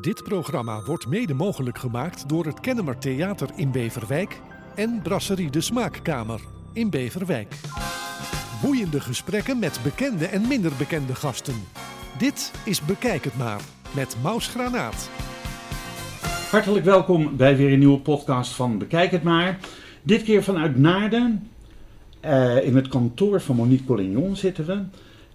Dit programma wordt mede mogelijk gemaakt door het Kennemer Theater in Beverwijk en Brasserie de Smaakkamer in Beverwijk. Boeiende gesprekken met bekende en minder bekende gasten. Dit is Bekijk het maar met Maus Granaat. Hartelijk welkom bij weer een nieuwe podcast van Bekijk het maar. Dit keer vanuit Naarden. Eh, in het kantoor van Monique Collignon zitten we.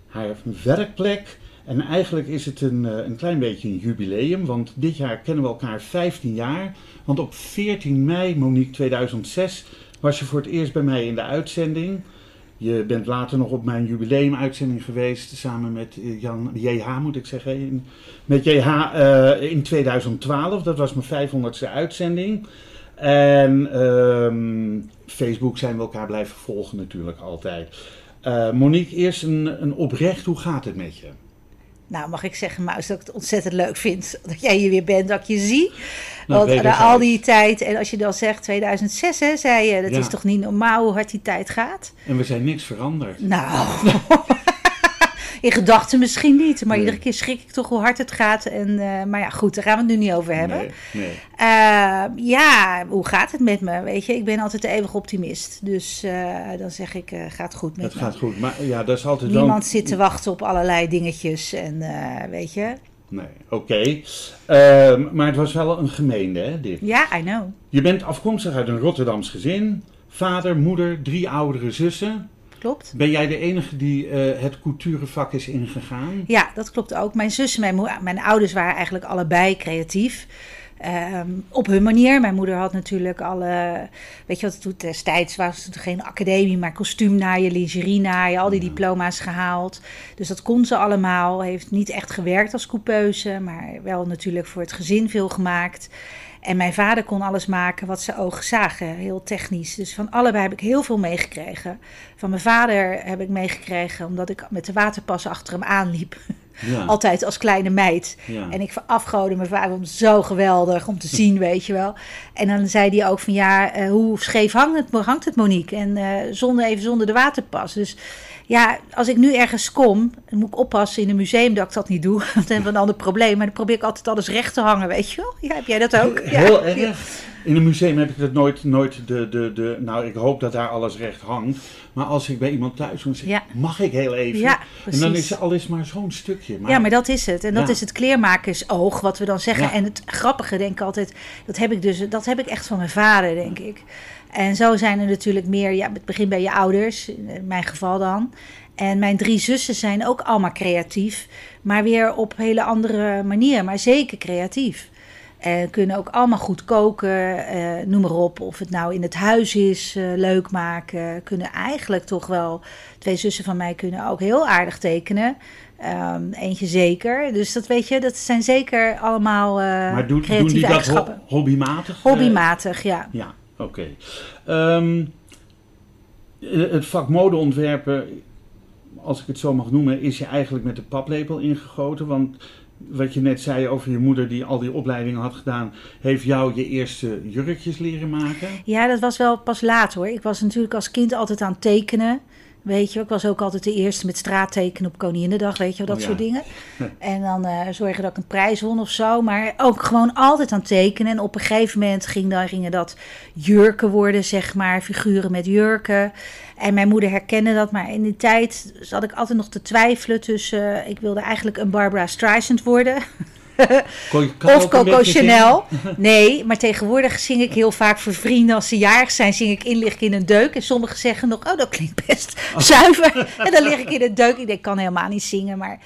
Haar werkplek. En eigenlijk is het een, eh, een klein beetje een jubileum, want dit jaar kennen we elkaar 15 jaar. Want op 14 mei, Monique 2006, was je voor het eerst bij mij in de uitzending. Je bent later nog op mijn jubileumuitzending geweest, samen met eh, Jan JH, moet ik zeggen. Met JH uh, in 2012, dat was mijn 500ste uitzending. En ehm, Facebook zijn we elkaar blijven volgen natuurlijk altijd. Monique, eerst een, een oprecht, hoe gaat het met je? Nou, mag ik zeggen, Maus, dat ik het ontzettend leuk vind dat jij hier weer bent, dat ik je zie. Nou, Want na al die tijd, en als je dan zegt 2006, hè, zei je, dat is toch niet normaal hoe hard die tijd gaat? En we zijn niks veranderd. Nou, in gedachten misschien niet, maar iedere keer schrik ik toch hoe hard het gaat. En, uh, maar ja, goed, daar gaan we het nu niet over hebben. Nee, nee. Uh, ja, hoe gaat het met me? Weet je, ik ben altijd de eeuwige optimist. Dus uh, dan zeg ik, gaat goed met het me. Het gaat goed, maar ja, dat is altijd Niemand wel... zit te wachten op allerlei dingetjes en weet je... Nee, oké. Okay. Uh, maar het was wel een gemeente, hè, dit? Ja, I know. Je bent afkomstig uit een Rotterdams gezin. Vader, moeder, drie oudere zussen. Klopt. Ben jij de enige die uh, het couturevak is ingegaan? Ja, dat klopt ook. Mijn zus en mijn, mijn ouders waren eigenlijk allebei creatief. Um, op hun manier. Mijn moeder had natuurlijk alle. Weet je wat, toen destijds was het geen academie, maar kostuumnaaien, lingerie naaien, al die diploma's gehaald. Dus dat kon ze allemaal. Heeft niet echt gewerkt als coupeuse, maar wel natuurlijk voor het gezin veel gemaakt. En mijn vader kon alles maken wat zijn ogen zagen, heel technisch. Dus van allebei heb ik heel veel meegekregen. Van mijn vader heb ik meegekregen omdat ik met de waterpas achter hem aanliep. Ja. Altijd als kleine meid. Ja. En ik verafgoorde mijn vader om zo geweldig om te zien, weet je wel. En dan zei hij ook van ja, uh, hoe scheef hangt het, hangt het Monique? En uh, zonder, even zonder de waterpas. Dus ja, als ik nu ergens kom, dan moet ik oppassen in een museum dat ik dat niet doe. Want dan hebben we een ander probleem. Maar dan probeer ik altijd alles recht te hangen, weet je wel. Ja, heb jij dat ook? Heel ja. erg. In een museum heb ik dat nooit, nooit de, de, de... Nou, ik hoop dat daar alles recht hangt. Maar als ik bij iemand thuis kom, zeg ja. mag ik heel even? Ja, en dan is alles maar zo'n stukje. Maar... Ja, maar dat is het. En dat Ja. is het kleermakersoog, wat we dan zeggen. En het grappige, denk ik altijd, dat heb ik dus, dat heb ik echt van mijn vader, denk ik. En zo zijn er natuurlijk meer, ja, het begint bij je ouders, in mijn geval dan. En mijn drie zussen zijn ook allemaal creatief, maar weer op hele andere manier, maar zeker creatief. En kunnen ook allemaal goed koken, eh, noem maar op. Of het nou in het huis is, eh, leuk maken. Kunnen eigenlijk toch wel, twee zussen van mij kunnen ook heel aardig tekenen. Um, eentje zeker. Dus dat weet je, dat zijn zeker allemaal uh, maar doen, die dat ho eigenschappen. hobbymatig? Hobbymatig, ja. Ja, oké. Okay. Um, het vak modeontwerpen, als ik het zo mag noemen, is je eigenlijk met de paplepel ingegoten. Want wat je net zei over je moeder die al die opleidingen had gedaan, heeft jou je eerste jurkjes leren maken? Ja, dat was wel pas laat hoor. Ik was natuurlijk als kind altijd aan het tekenen. Weet je, ik was ook altijd de eerste met straattekenen op Koninginnedag, weet je wel, dat Oh ja. soort dingen. En dan uh, zorgen dat ik een prijs won of zo. Maar ook gewoon altijd aan tekenen. En op een gegeven moment ging dan, gingen dat jurken worden, zeg maar, figuren met jurken. En mijn moeder herkende dat, maar in die tijd zat ik altijd nog te twijfelen tussen... Uh, ik wilde eigenlijk een Barbara Streisand worden... of Coco Chanel. Nee, maar tegenwoordig zing ik heel vaak voor vrienden. Als ze jarig zijn, zing ik in, lig ik in een deuk. En sommigen zeggen nog, oh, dat klinkt best oh. zuiver. En dan lig ik in een deuk. Ik denk, ik kan helemaal niet zingen. Maar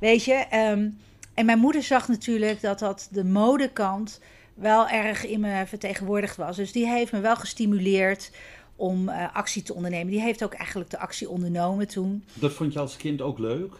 weet je, um, en mijn moeder zag natuurlijk dat dat de modekant wel erg in me vertegenwoordigd was. Dus die heeft me wel gestimuleerd om uh, actie te ondernemen. Die heeft ook eigenlijk de actie ondernomen toen. Dat vond je als kind ook leuk?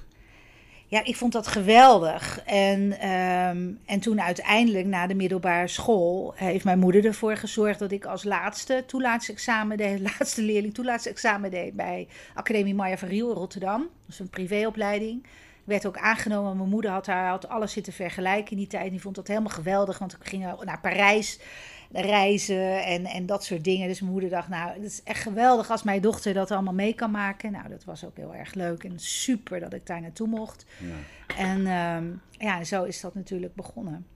Ja, ik vond dat geweldig. En, um, en toen uiteindelijk na de middelbare school heeft mijn moeder ervoor gezorgd dat ik als laatste toelaatsexamen deed, laatste leerling toelaatsexamen deed bij Academie Maya van Riel Rotterdam. Dat is een privéopleiding. Werd ook aangenomen. Mijn moeder had, haar, had alles zitten vergelijken in die tijd. Die vond dat helemaal geweldig, want ik ging naar Parijs reizen en, en dat soort dingen. Dus mijn moeder dacht, nou, het is echt geweldig als mijn dochter dat allemaal mee kan maken. Nou, dat was ook heel erg leuk en super dat ik daar naartoe mocht. Ja. En um, ja, zo is dat natuurlijk begonnen.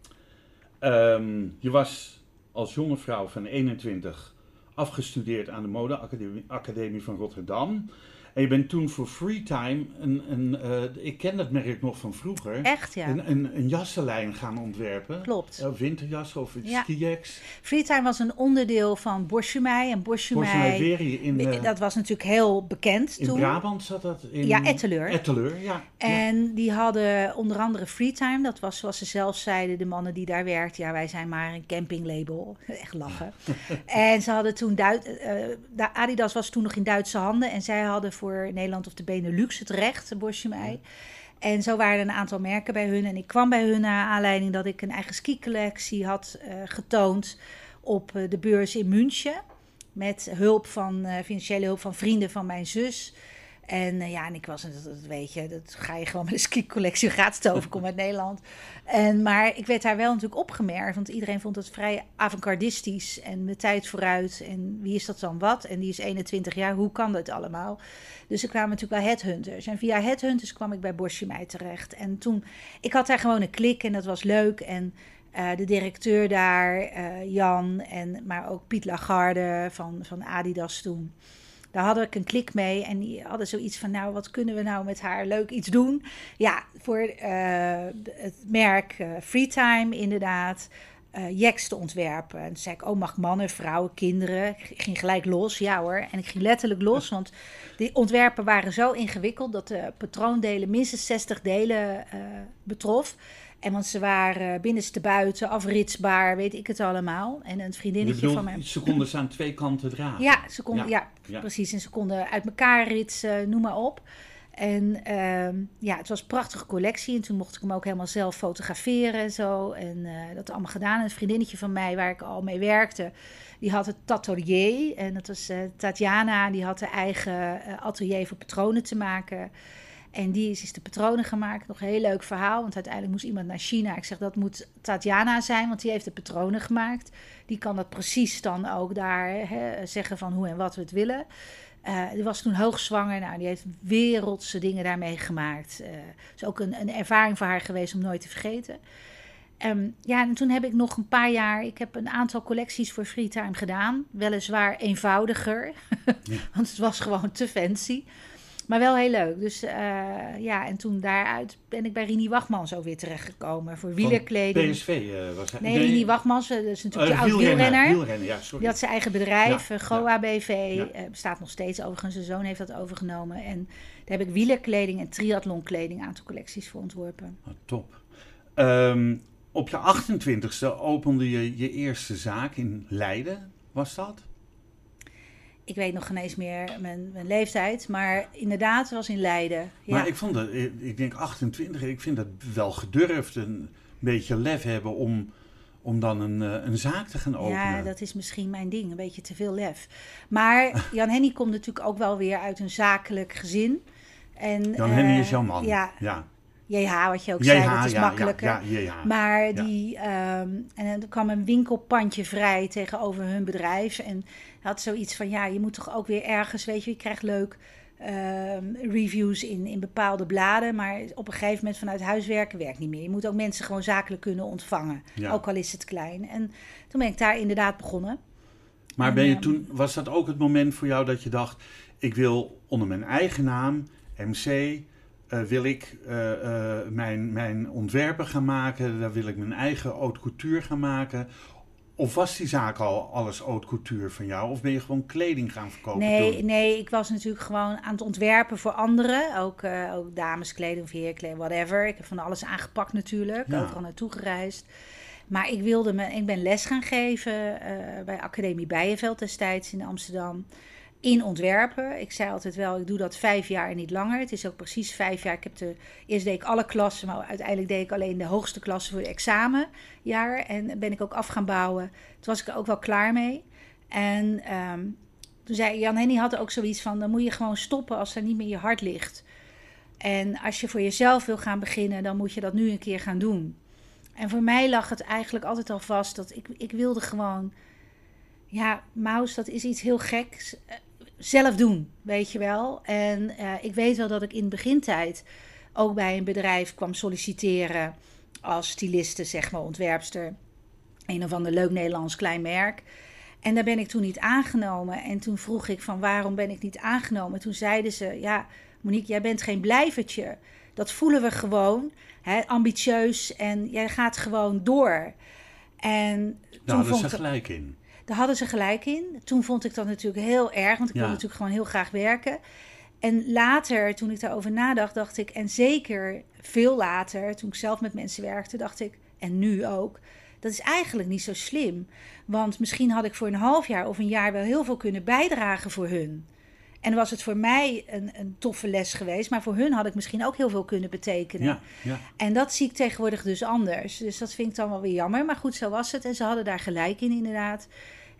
Ehm, je was als jonge vrouw van 21 afgestudeerd aan de modeacademie Academie van Rotterdam. En je bent toen voor Freetime, een, een, eh, ik ken dat merk nog van vroeger, Echt, ja. een, een, een jassenlijn gaan ontwerpen. Klopt. Uh, winterjassen of Ja. skiex. Freetime was een onderdeel van Boschemij. En Boschemij in, eh, dat was natuurlijk heel bekend in toen. Brabant zat dat. In, Ja, Etteleur. Etteleur, ja. ja. En die hadden onder andere Freetime. Dat was zoals ze zelf zeiden, de mannen die daar werkten. Ja, wij zijn maar een campinglabel. Echt lachen. en ze hadden toen... Duit, eh, Adidas was toen nog in Duitse handen. En zij hadden voor Nederland of de Benelux het recht, Boschje mij. En zo waren er een aantal merken bij hun. En ik kwam bij hun naar aanleiding dat ik een eigen ski-collectie had eh, getoond op eh, de beurs in München. Met hulp van, eh, financiële hulp van vrienden van mijn zus. En eh, ja, en ik was, dat, dat weet je, dat ga je gewoon met een ski-collectie, gaat over, kom uit Nederland. En, maar ik werd daar wel natuurlijk opgemerkt, want iedereen vond het vrij avant-gardistisch en met tijd vooruit. En wie is dat dan wat? En die is 21 jaar, hoe kan dat allemaal? Dus er kwamen natuurlijk wel headhunters. En via headhunters kwam ik bij Boschje mij terecht. En toen, ik had daar gewoon een klik en dat was leuk. En uh, de directeur daar, uh, Jan, en, maar ook Piet Lagarde van, van Adidas toen. Daar hadden ik een klik mee en die hadden zoiets van, nou, wat kunnen we nou met haar leuk iets doen? Ja, voor uh, het merk Freetime inderdaad, uh, jacks te ontwerpen. En toen zei ik, oh, mag mannen, vrouwen, kinderen? Ik ging gelijk los, ja hoor. En ik ging letterlijk los, want die ontwerpen waren zo ingewikkeld dat de patroondelen minstens 60 delen uh, betrof. En want ze waren binnenste buiten, afritsbaar, weet ik het allemaal. En een vriendinnetje bedoelt, van mij. Ze konden ze aan twee kanten dragen. Ja, ze konden, ja. Ja, ja, precies. En ze konden uit elkaar ritsen, noem maar op. En uh, ja, het was een prachtige collectie. En toen mocht ik hem ook helemaal zelf fotograferen en zo. En uh, dat allemaal gedaan. En een vriendinnetje van mij, waar ik al mee werkte, die had het atelier. En dat was uh, Tatjana, die had haar eigen eh, atelier voor patronen te maken. En die is, is de patronen gemaakt. Nog een heel leuk verhaal. Want uiteindelijk moest iemand naar China. Ik zeg dat moet Tatjana zijn, want die heeft de patronen gemaakt. Die kan dat precies dan ook daar hè, zeggen van hoe en wat we het willen. Uh, die was toen hoogzwanger. Nou, die heeft wereldse dingen daarmee gemaakt. Het uh, is ook een, een, ervaring voor haar geweest om nooit te vergeten. Um, ja, en toen heb ik nog een paar jaar... Ik heb een aantal collecties voor Freetime gedaan. Weliswaar eenvoudiger. ja. want het was gewoon te fancy. Maar wel heel leuk. Dus uh, ja, en toen daaruit ben ik bij Rini Wachmans ook weer terechtgekomen voor wielerkleding. PSV uh, was hij? Nee, nee, Rini Wachmans, dat is natuurlijk uh, de oud wielrenner. wielrenner ja, sorry. Die had zijn eigen bedrijf, ja, Goa ja. BV. Bestaat nog steeds overigens. Zijn zoon heeft dat overgenomen. En daar heb ik wielerkleding en triathlonkleding aantal collecties voor ontworpen. Oh, top. Um, op je 28e opende je je eerste zaak in Leiden. Was dat? Ik weet nog geen eens meer mijn, mijn leeftijd, maar inderdaad was in Leiden. Ja. Maar ik vond dat, ik denk 28, ik vind dat wel gedurfd, een beetje lef hebben om, om dan een, een zaak te gaan openen. Ja, dat is misschien mijn ding, een beetje te veel lef. Maar Jan Henny komt natuurlijk ook wel weer uit een zakelijk gezin. En, Jan Henny uh, is jouw man. Ja. ja. JH, wat je ook JH, zei, dat is ja, makkelijker. Ja, ja, ja, maar die, um, en er kwam een winkelpandje vrij tegenover hun bedrijf. En had zoiets van, ja, je moet toch ook weer ergens, weet je, je krijgt leuk um, reviews in, in bepaalde bladen. Maar op een gegeven moment vanuit huis werken werkt niet meer. Je moet ook mensen gewoon zakelijk kunnen ontvangen, Ja. ook al is het klein. En toen ben ik daar inderdaad begonnen. Maar En, ben je ehm, toen, was dat ook het moment voor jou dat je dacht: ik wil onder mijn eigen naam, MC, eh, wil ik eh, eh, mijn, mijn ontwerpen gaan maken, daar wil ik mijn eigen haute couture gaan maken? Of was die zaak al alles haute couture van jou? Of ben je gewoon kleding gaan verkopen Nee, toen? nee, ik was natuurlijk gewoon aan het ontwerpen voor anderen. Ook, eh, ook dameskleding of heerkleding, whatever. Ik heb van alles aangepakt natuurlijk. Ja. Overal naartoe gereisd. Maar ik wilde me, ik ben les gaan geven eh, bij Academie Bijenveld destijds in Amsterdam. In ontwerpen. Ik zei altijd wel, ik doe dat vijf jaar en niet langer. Het is ook precies vijf jaar. Ik heb de, eerst deed ik alle klassen, maar uiteindelijk deed ik alleen de hoogste klassen voor het examenjaar. En ben ik ook af gaan bouwen. Toen was ik er ook wel klaar mee. En ehm, toen zei Jan Henny had ook zoiets van: dan moet je gewoon stoppen als er niet meer je hart ligt. En als je voor jezelf wil gaan beginnen, dan moet je dat nu een keer gaan doen. En voor mij lag het eigenlijk altijd al vast dat ik, ik wilde gewoon. Ja, Maus, dat is iets heel geks. Zelf doen, weet je wel. En eh, ik weet wel dat ik in de begintijd ook bij een bedrijf kwam solliciteren als styliste, zeg maar, ontwerpster. Een of ander leuk Nederlands klein merk. En daar ben ik toen niet aangenomen. En toen vroeg ik van waarom ben ik niet aangenomen? Toen zeiden ze, ja, Monique, jij bent geen blijvertje. Dat voelen we gewoon, hè, ambitieus en jij gaat gewoon door. En Daar toen vond ze gelijk in. Daar hadden ze gelijk in. Toen vond ik dat natuurlijk heel erg, want ik Ja. wilde natuurlijk gewoon heel graag werken. En later, toen ik daarover nadacht, dacht ik, en zeker veel later, toen ik zelf met mensen werkte, dacht ik, en nu ook, dat is eigenlijk niet zo slim. Want misschien had ik voor een half jaar of een jaar wel heel veel kunnen bijdragen voor hun. En was het voor mij een, een toffe les geweest, maar voor hun had ik misschien ook heel veel kunnen betekenen. Ja, ja. En dat zie ik tegenwoordig dus anders. Dus dat vind ik dan wel weer jammer. Maar goed, zo was het. En ze hadden daar gelijk in, inderdaad.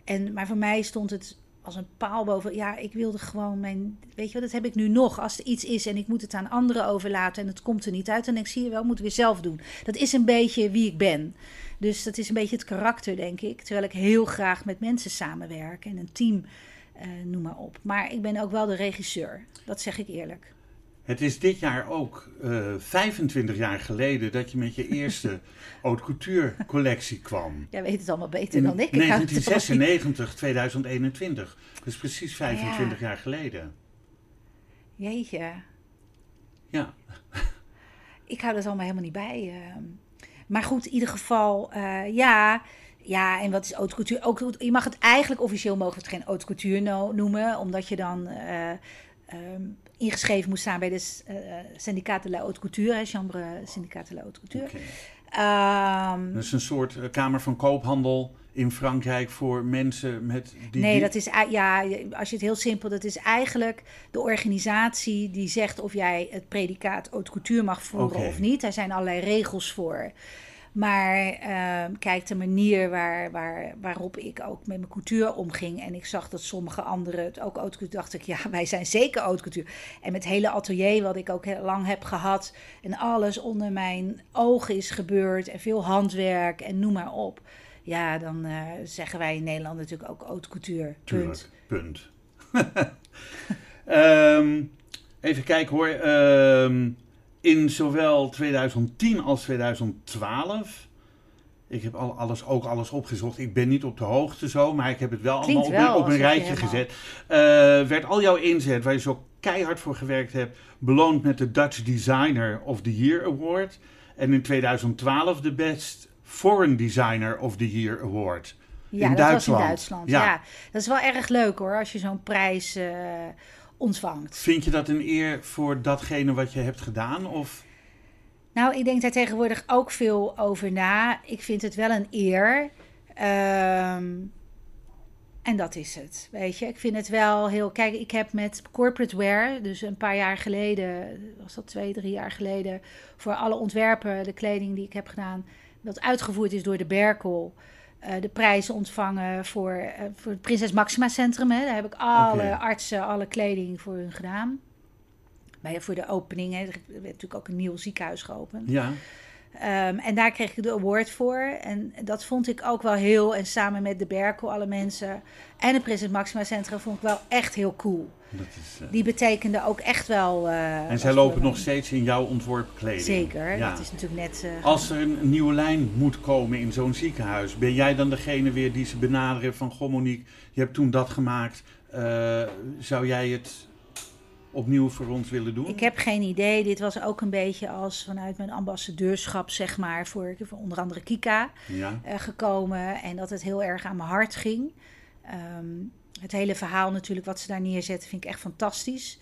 En, maar voor mij stond het als een paal boven. Ja, ik wilde gewoon mijn. Weet je wat, dat heb ik nu nog. Als er iets is en ik moet het aan anderen overlaten en het komt er niet uit. Dan denk ik, zie je wel, moet ik weer zelf doen. Dat is een beetje wie ik ben. Dus dat is een beetje het karakter, denk ik. Terwijl ik heel graag met mensen samenwerk en een team, eh, noem maar op. Maar ik ben ook wel de regisseur. Dat zeg ik eerlijk. Het is dit jaar ook eh, 25 jaar geleden dat je met je eerste haute couture collectie kwam. Jij weet het allemaal beter In dan ik. ik. hou het er wel niet 1996, 2021. Dus precies 25 jaar geleden. Jeetje, Ja, ik hou dat allemaal helemaal niet bij. ehm. Maar goed, in ieder geval, eh, ja. Ja, en wat is haute couture? Ook, je mag het eigenlijk officieel mogen we het geen haute couture no- noemen, omdat je dan eh, ehm, ingeschreven moet staan bij de uh, Syndicat de la Haute Couture, hè, Chambre Syndicat de la Haute Couture. oké. Ehm, Dat is een soort eh, kamer van koophandel in Frankrijk voor mensen met die... nee, dat is, ja, als je het heel simpel, dat is eigenlijk de organisatie die zegt of jij het predicaat haute couture mag voeren of niet. Daar zijn allerlei regels voor. Maar ehm, kijk, de manier waar, waar, waarop ik ook met mijn couture omging. En ik zag dat sommige anderen het ook haute couture. dacht ik, ja, wij zijn zeker haute couture. En met het hele atelier, wat ik ook heel lang heb gehad. En alles onder mijn ogen is gebeurd. En veel handwerk en noem maar op. Ja, dan eh, zeggen wij in Nederland natuurlijk ook haute couture. Punt. Tuurlijk, punt. Ehm, even kijken hoor. Ehm, in zowel 2010 als 2012. Ik heb al alles, ook alles opgezocht. Ik ben niet op de hoogte zo, maar ik heb het wel Klinkt allemaal op, wel een- op rijtje gezet. Eh, werd al jouw inzet, waar je zo keihard voor gewerkt hebt, beloond met de Dutch Designer of the Year Award. En in 2012 de Best Foreign Designer of the Year Award. Ja, in dat Duitsland. was in Duitsland. Ja. Ja. dat is wel erg leuk hoor, als je zo'n prijs eh, ontvangt. Vind je dat een eer voor datgene wat je hebt gedaan? Of Nou, ik denk daar tegenwoordig ook veel over na. Ik vind het wel een eer. Ehm, en dat is het, weet je. Ik vind het wel heel... Kijk, ik heb met corporate wear, dus een paar jaar geleden... was dat twee, drie jaar geleden... voor alle ontwerpen, de kleding die ik heb gedaan... dat uitgevoerd is door de Berkel... eh, de prijzen ontvangen voor, eh, voor het Prinses Maxima Centrum. Hè. Daar heb ik alle artsen, alle kleding voor hun gedaan. Bij, voor de opening, hè. er werd natuurlijk ook een nieuw ziekenhuis geopend. ja, Ehm, en daar kreeg ik de award voor. En dat vond ik ook wel heel. En samen met de Berkel, alle mensen. En het Prinses Maxima Centrum vond ik wel echt heel cool. dat is. eh, Die betekende ook echt wel. eh, en zij lopen nog steeds in jouw ontworpen kleding. Zeker. Ja. Dat is natuurlijk net. eh, Als er een nieuwe lijn moet komen in zo'n ziekenhuis, ben jij dan degene weer die ze benaderen van Goh Monique, je hebt toen dat gemaakt. zou jij het opnieuw voor ons willen doen? Ik heb geen idee. Dit was ook een beetje als vanuit mijn ambassadeurschap, zeg maar, voor, voor onder andere Kika. Ja, eh, gekomen en dat het heel erg aan mijn hart ging. Ehm, het hele verhaal natuurlijk wat ze daar neerzetten vind ik echt fantastisch.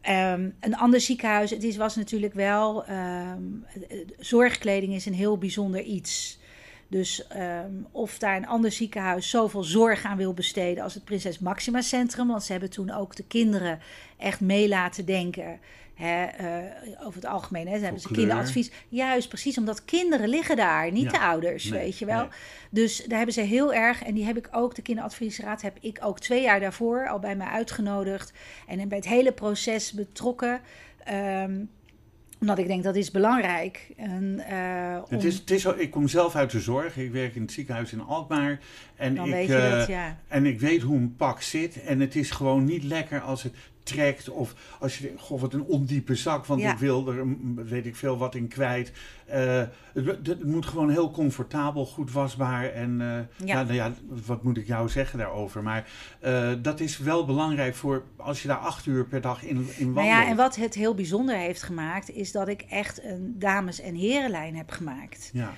Ehm, een ander ziekenhuis, het is, was natuurlijk wel, ehm, eh, zorgkleding is een heel bijzonder iets. Dus ehm, of daar een ander ziekenhuis zoveel zorg aan wil besteden als het Prinses Maxima Centrum. Want ze hebben toen ook de kinderen echt mee laten denken. Hè, eh, over het algemeen. Hè, ze hebben ze kinderadvies. Juist, precies omdat kinderen liggen daar, niet Ja. de ouders, Nee, weet je wel. nee. Dus daar hebben ze heel erg, en die heb ik ook, de kinderadviesraad heb ik ook twee jaar daarvoor al bij mij uitgenodigd. En bij het hele proces betrokken. Ehm, omdat ik denk dat is belangrijk. En, eh, om- het is, het is, ik kom zelf uit de zorg. Ik werk in het ziekenhuis in Alkmaar. En dan ik, weet je eh, dat, ja. En ik weet hoe een pak zit. En het is gewoon niet lekker als het trekt. Of als je denkt, goh, wat een ondiepe zak, want Ja. ik wil er, mm, weet ik veel, wat in kwijt. Eh, het, het moet gewoon heel comfortabel, goed wasbaar. En eh, Ja. ja. nou ja, wat moet ik jou zeggen daarover? Maar eh, dat is wel belangrijk voor als je daar acht uur per dag in, in wandelt. Nou ja, en wat het heel bijzonder heeft gemaakt, is dat ik echt een dames- en herenlijn heb gemaakt. Ja.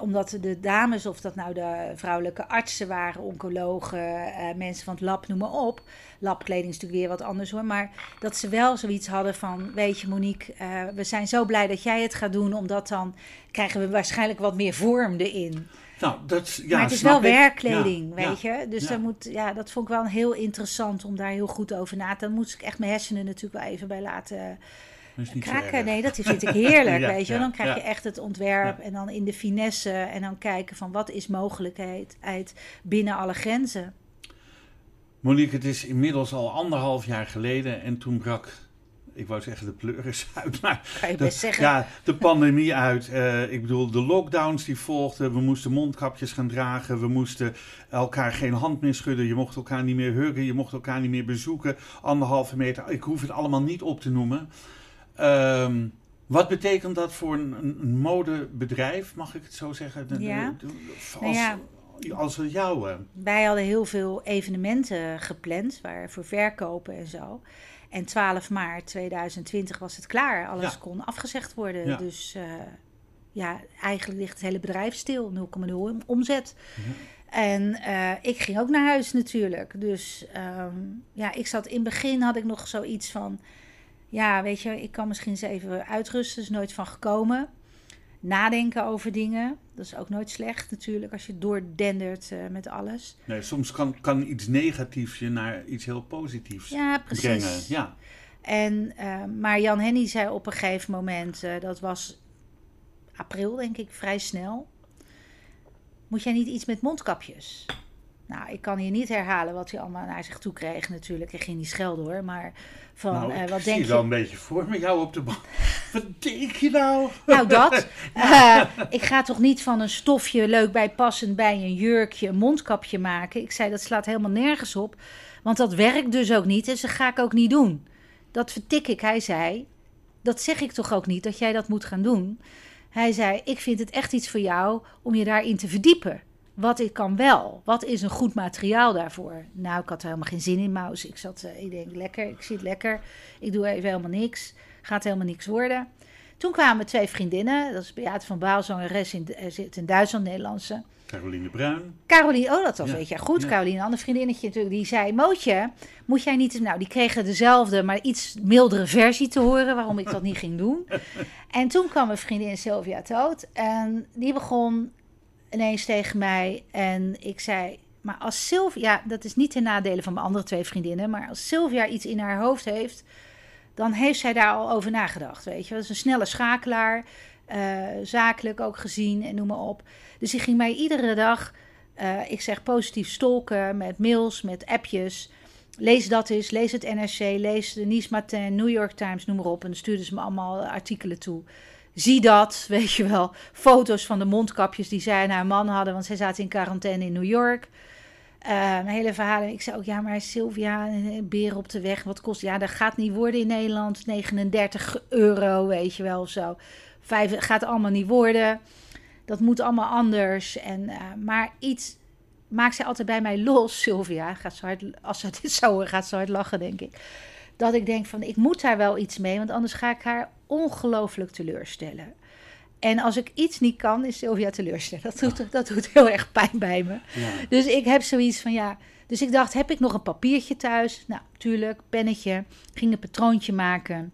Omdat de dames, of dat nou de vrouwelijke artsen waren, oncologen, mensen van het lab, noem maar op. Labkleding is natuurlijk weer wat anders hoor. Maar dat ze wel zoiets hadden van, weet je Monique, eh, we zijn zo blij dat jij het gaat doen. Omdat dan krijgen we waarschijnlijk wat meer vorm erin. Nou, dat, ja, maar het is wel ik. werkkleding, Ja, weet je. Dus ja. daar moet, ja, dat vond ik wel heel interessant om daar heel goed over na te... Dan moest ik echt mijn hersenen natuurlijk wel even bij laten kraken. Nee, dat vind ik heerlijk, weet je. dan krijg je echt het ontwerp en dan in de finesse en dan kijken van wat is mogelijkheid uit binnen alle grenzen. Monique, het is inmiddels al anderhalf jaar geleden en toen brak, ik wou zeggen de pleuris uit, maar Kan je de, best zeggen. ja, de pandemie uit. Eh, ik bedoel, de lockdowns die volgden, we moesten mondkapjes gaan dragen, we moesten elkaar geen hand meer schudden, je mocht elkaar niet meer huggen, je mocht elkaar niet meer bezoeken, anderhalve meter, ik hoef het allemaal niet op te noemen. Ehm, wat betekent dat voor een, een, modebedrijf, mag ik het zo zeggen? De- de- Ja. de- Als, Nou ja. Als het jouwe. Wij hadden heel veel evenementen gepland, waar voor verkopen en zo. En 12 maart 2020 was het klaar. Alles Ja. kon afgezegd worden. Ja. Dus eh, ja, eigenlijk ligt het hele bedrijf stil. 0,0 om- omzet. En eh, ik ging ook naar huis natuurlijk. Dus ehm, ja, ik zat in het begin had ik nog zoiets van... Ja, weet je, ik kan misschien eens even uitrusten. is nooit van gekomen. Nadenken over dingen. Dat is ook nooit slecht natuurlijk als je doordendert eh, met alles. Nee, soms kan, kan iets negatiefs je naar iets heel positiefs Ja, precies. brengen. Ja. En, eh, maar Jan Henny zei op een gegeven moment, eh, dat was april denk ik, vrij snel. Moet jij niet iets met mondkapjes? Nou, ik kan hier niet herhalen wat hij allemaal naar zich toe kreeg natuurlijk. Ik ging niet schelden hoor, maar van nou, eh, wat denk je wel een beetje voor me, jou op de bank. Wat denk je nou? Nou, dat. Eh, ik ga toch niet van een stofje leuk bij passend bij een jurkje een mondkapje maken. Ik zei, dat slaat helemaal nergens op. Want dat werkt dus ook niet. Dus dat ga ik ook niet doen. Dat vertik ik. Hij zei, dat zeg ik toch ook niet, dat jij dat moet gaan doen. Hij zei, ik vind het echt iets voor jou om je daarin te verdiepen. Wat ik kan wel. Wat is een goed materiaal daarvoor? Nou, ik had er helemaal geen zin in, Maus. Ik zat, eh, ik denk, lekker, ik zit lekker. Ik doe even helemaal niks. Gaat helemaal niks worden. Toen kwamen twee vriendinnen. Dat is Beate van Baal, zangeres in, eh, zit in Duitsland, Nederlandse. Caroline Bruin. Caroline, oh dat was Ja, weet je goed. ja. Caroline, een ander vriendinnetje natuurlijk, die zei... Mootje, moet jij niet... Nou, die kregen dezelfde, maar iets mildere versie te horen... waarom ik dat niet ging doen. En toen kwam mijn vriendin Sylvia Toot. En die begon ineens tegen mij. En ik zei... Maar als Sylvia... Dat is niet ten nadele van mijn andere twee vriendinnen... maar als Sylvia iets in haar hoofd heeft... dan heeft zij daar al over nagedacht, weet je. Dat is een snelle schakelaar... eh, zakelijk ook gezien en noem maar op. Dus die ging mij iedere dag, eh, ik zeg positief stolken met mails, met appjes. Lees dat eens, lees het NRC, lees de Nice Matin, New York Times, noem maar op. En dan stuurden ze me allemaal artikelen toe. Zie dat, weet je wel. Foto's van de mondkapjes die zij en haar man hadden, want zij zaten in quarantaine in New York. Eh, een hele verhalen. Ik zei ook, ja, maar Sylvia, een beer op de weg, wat kost? Ja, dat gaat niet worden in Nederland. 39 euro, weet je wel, of zo. Vijf, gaat allemaal niet worden. Dat moet allemaal anders. En, eh, maar iets maakt zij altijd bij mij los, Sylvia. Gaat zo hard, als ze dit zou horen, gaat ze hard lachen, denk ik. Dat ik denk van, ik moet daar wel iets mee, want anders ga ik haar ongelooflijk teleurstellen. En als ik iets niet kan, is Sylvia teleurstellen. Dat doet, dat doet heel erg pijn bij me. Ja. Dus ik heb zoiets van ja. Dus ik dacht, heb ik nog een papiertje thuis? Nou, tuurlijk, pennetje. Ging een patroontje maken.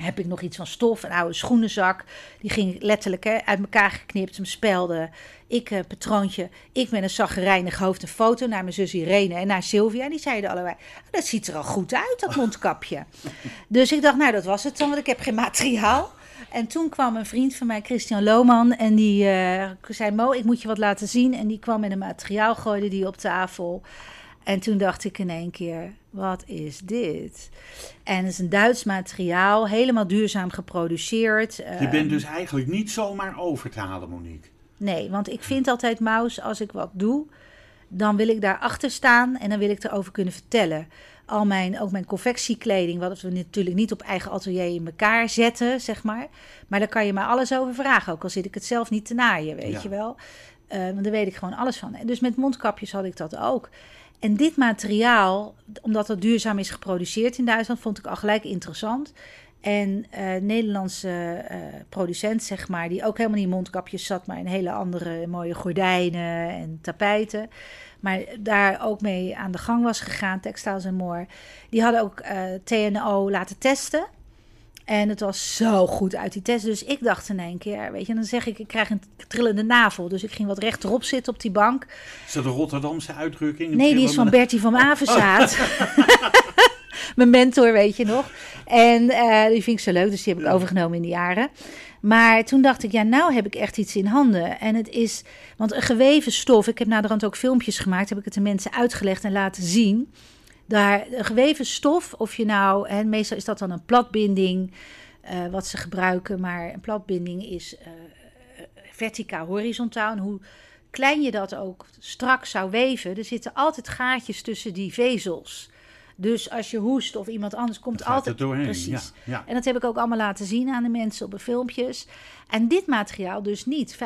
Heb ik nog iets van stof, een oude schoenenzak. Die ging letterlijk hè, uit elkaar geknipt, hem spelde. Ik, eh, patroontje, ik met een zaggerijnig hoofd een foto naar mijn zus Irene en naar Sylvia. En die zeiden allebei, "Oh, dat ziet er al goed uit, dat mondkapje. dus ik dacht, nou dat was het dan, want ik heb geen materiaal. En toen kwam een vriend van mij, Christian Lohman, en die eh, zei: Mo, ik moet je wat laten zien. En die kwam met een materiaal, gooide die op tafel. En toen dacht ik in één keer: wat is dit? En het is een Duits materiaal, helemaal duurzaam geproduceerd. Je bent dus eigenlijk niet zomaar over te halen, Monique. Nee, want ik vind altijd, Maus, als ik wat doe, dan wil ik daarachter staan en dan wil ik erover kunnen vertellen. al mijn, ook mijn confectiekleding, wat we natuurlijk niet op eigen atelier in elkaar zetten, zeg maar. Maar daar kan je mij alles over vragen, ook al zit ik het zelf niet te naaien, weet Ja. je wel. Want daar weet ik gewoon alles van. En dus met mondkapjes had ik dat ook. En dit materiaal, omdat het duurzaam is geproduceerd in Duitsland, vond ik al gelijk interessant. En eh Nederlandse eh, producent, zeg maar, die ook helemaal niet in mondkapjes zat, maar in hele andere mooie gordijnen en tapijten. Maar daar ook mee aan de gang was gegaan, Textiles en More. Die hadden ook eh, TNO laten testen. En het was zo goed uit die test. Dus ik dacht in één keer, weet je, dan zeg ik, ik krijg een trillende navel. Dus ik ging wat rechterop zitten op die bank. Is dat een Rotterdamse uitdrukking? Nee, die is van Bertie van Avenzaat. Mijn mentor, weet je nog. En eh, die vind ik zo leuk, dus die heb ik overgenomen in de jaren. Maar toen dacht ik, ja, nou heb ik echt iets in handen. En het is, want een geweven stof, ik heb naderhand ook filmpjes gemaakt, heb ik het de mensen uitgelegd en laten zien. Daar, geweven stof, of je nou, en meestal is dat dan een platbinding, eh, wat ze gebruiken, maar een platbinding is eh, verticaal, horizontaal. En hoe klein je dat ook strak zou weven, er zitten altijd gaatjes tussen die vezels. Dus als je hoest of iemand anders komt altijd doorheen. precies. Ja, ja. En dat heb ik ook allemaal laten zien aan de mensen op de filmpjes. En dit materiaal dus niet. 95%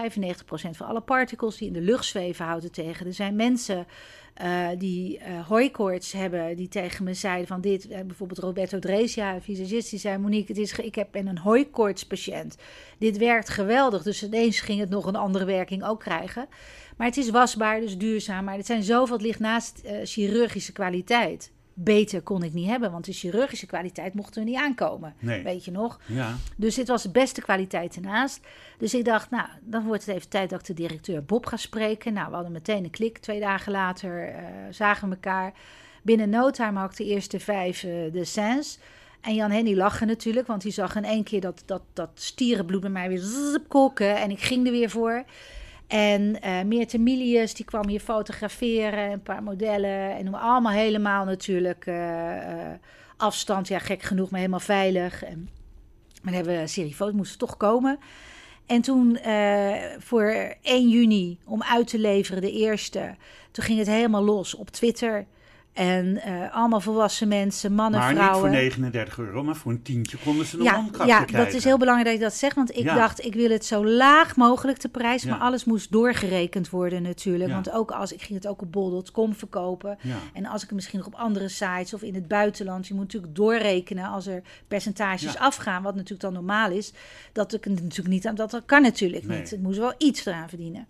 van alle particles die in de lucht zweven houdt het tegen. Er zijn mensen eh, die eh hooikoorts hebben, die tegen me zeiden van dit. eh, bijvoorbeeld Roberto Dresia, een visagist, die zei... Monique, het is, ik heb, ben een hooikoortspatiënt. Dit werkt geweldig. Dus ineens ging het nog een andere werking ook krijgen. Maar het is wasbaar, dus duurzaam. Maar het zijn zoveel, het ligt naast chirurgische kwaliteit. Beter kon ik niet hebben, want de chirurgische kwaliteit mochten we niet aankomen. Nee. Weet je nog? Ja. Dus dit was de beste kwaliteit ernaast. Dus ik dacht, nou, dan wordt het even tijd dat ik de directeur Bob ga spreken. Nou, we hadden meteen een klik. Twee dagen later eh, zagen we elkaar. Binnen no time had ik de eerste vijf eh, de scènes. En Jan Henny lachte natuurlijk, want die zag in één keer dat, dat, dat stierenbloed bij mij weer zzz, koken. En ik ging er weer voor. En eh Meerte Milius, die kwam hier fotograferen, een paar modellen. En noem maar allemaal helemaal natuurlijk eh, eh, afstand. Ja, gek genoeg, maar helemaal veilig. En, maar dan hebben we een serie foto's, moesten toch komen. En toen eh, voor 1 juni, om uit te leveren, de eerste. Toen ging het helemaal los op Twitter. En eh, allemaal volwassen mensen, mannen, Maar niet vrouwen. voor 39 euro, maar voor een tientje konden ze een Ja, mondkapje ja krijgen. dat is heel belangrijk dat je dat zegt. Want ik Ja. dacht, ik wil het zo laag mogelijk de prijs. Ja. Maar alles moest doorgerekend worden natuurlijk. Ja. Want ook als ik ging het ook op bol.com verkopen. Ja. En als ik het misschien nog op andere sites of in het buitenland. Je moet natuurlijk doorrekenen als er percentages Ja. afgaan. Wat natuurlijk dan normaal is. Dat ik het natuurlijk niet aan. Dat, dat kan natuurlijk Nee. niet. Ik moest wel iets eraan verdienen.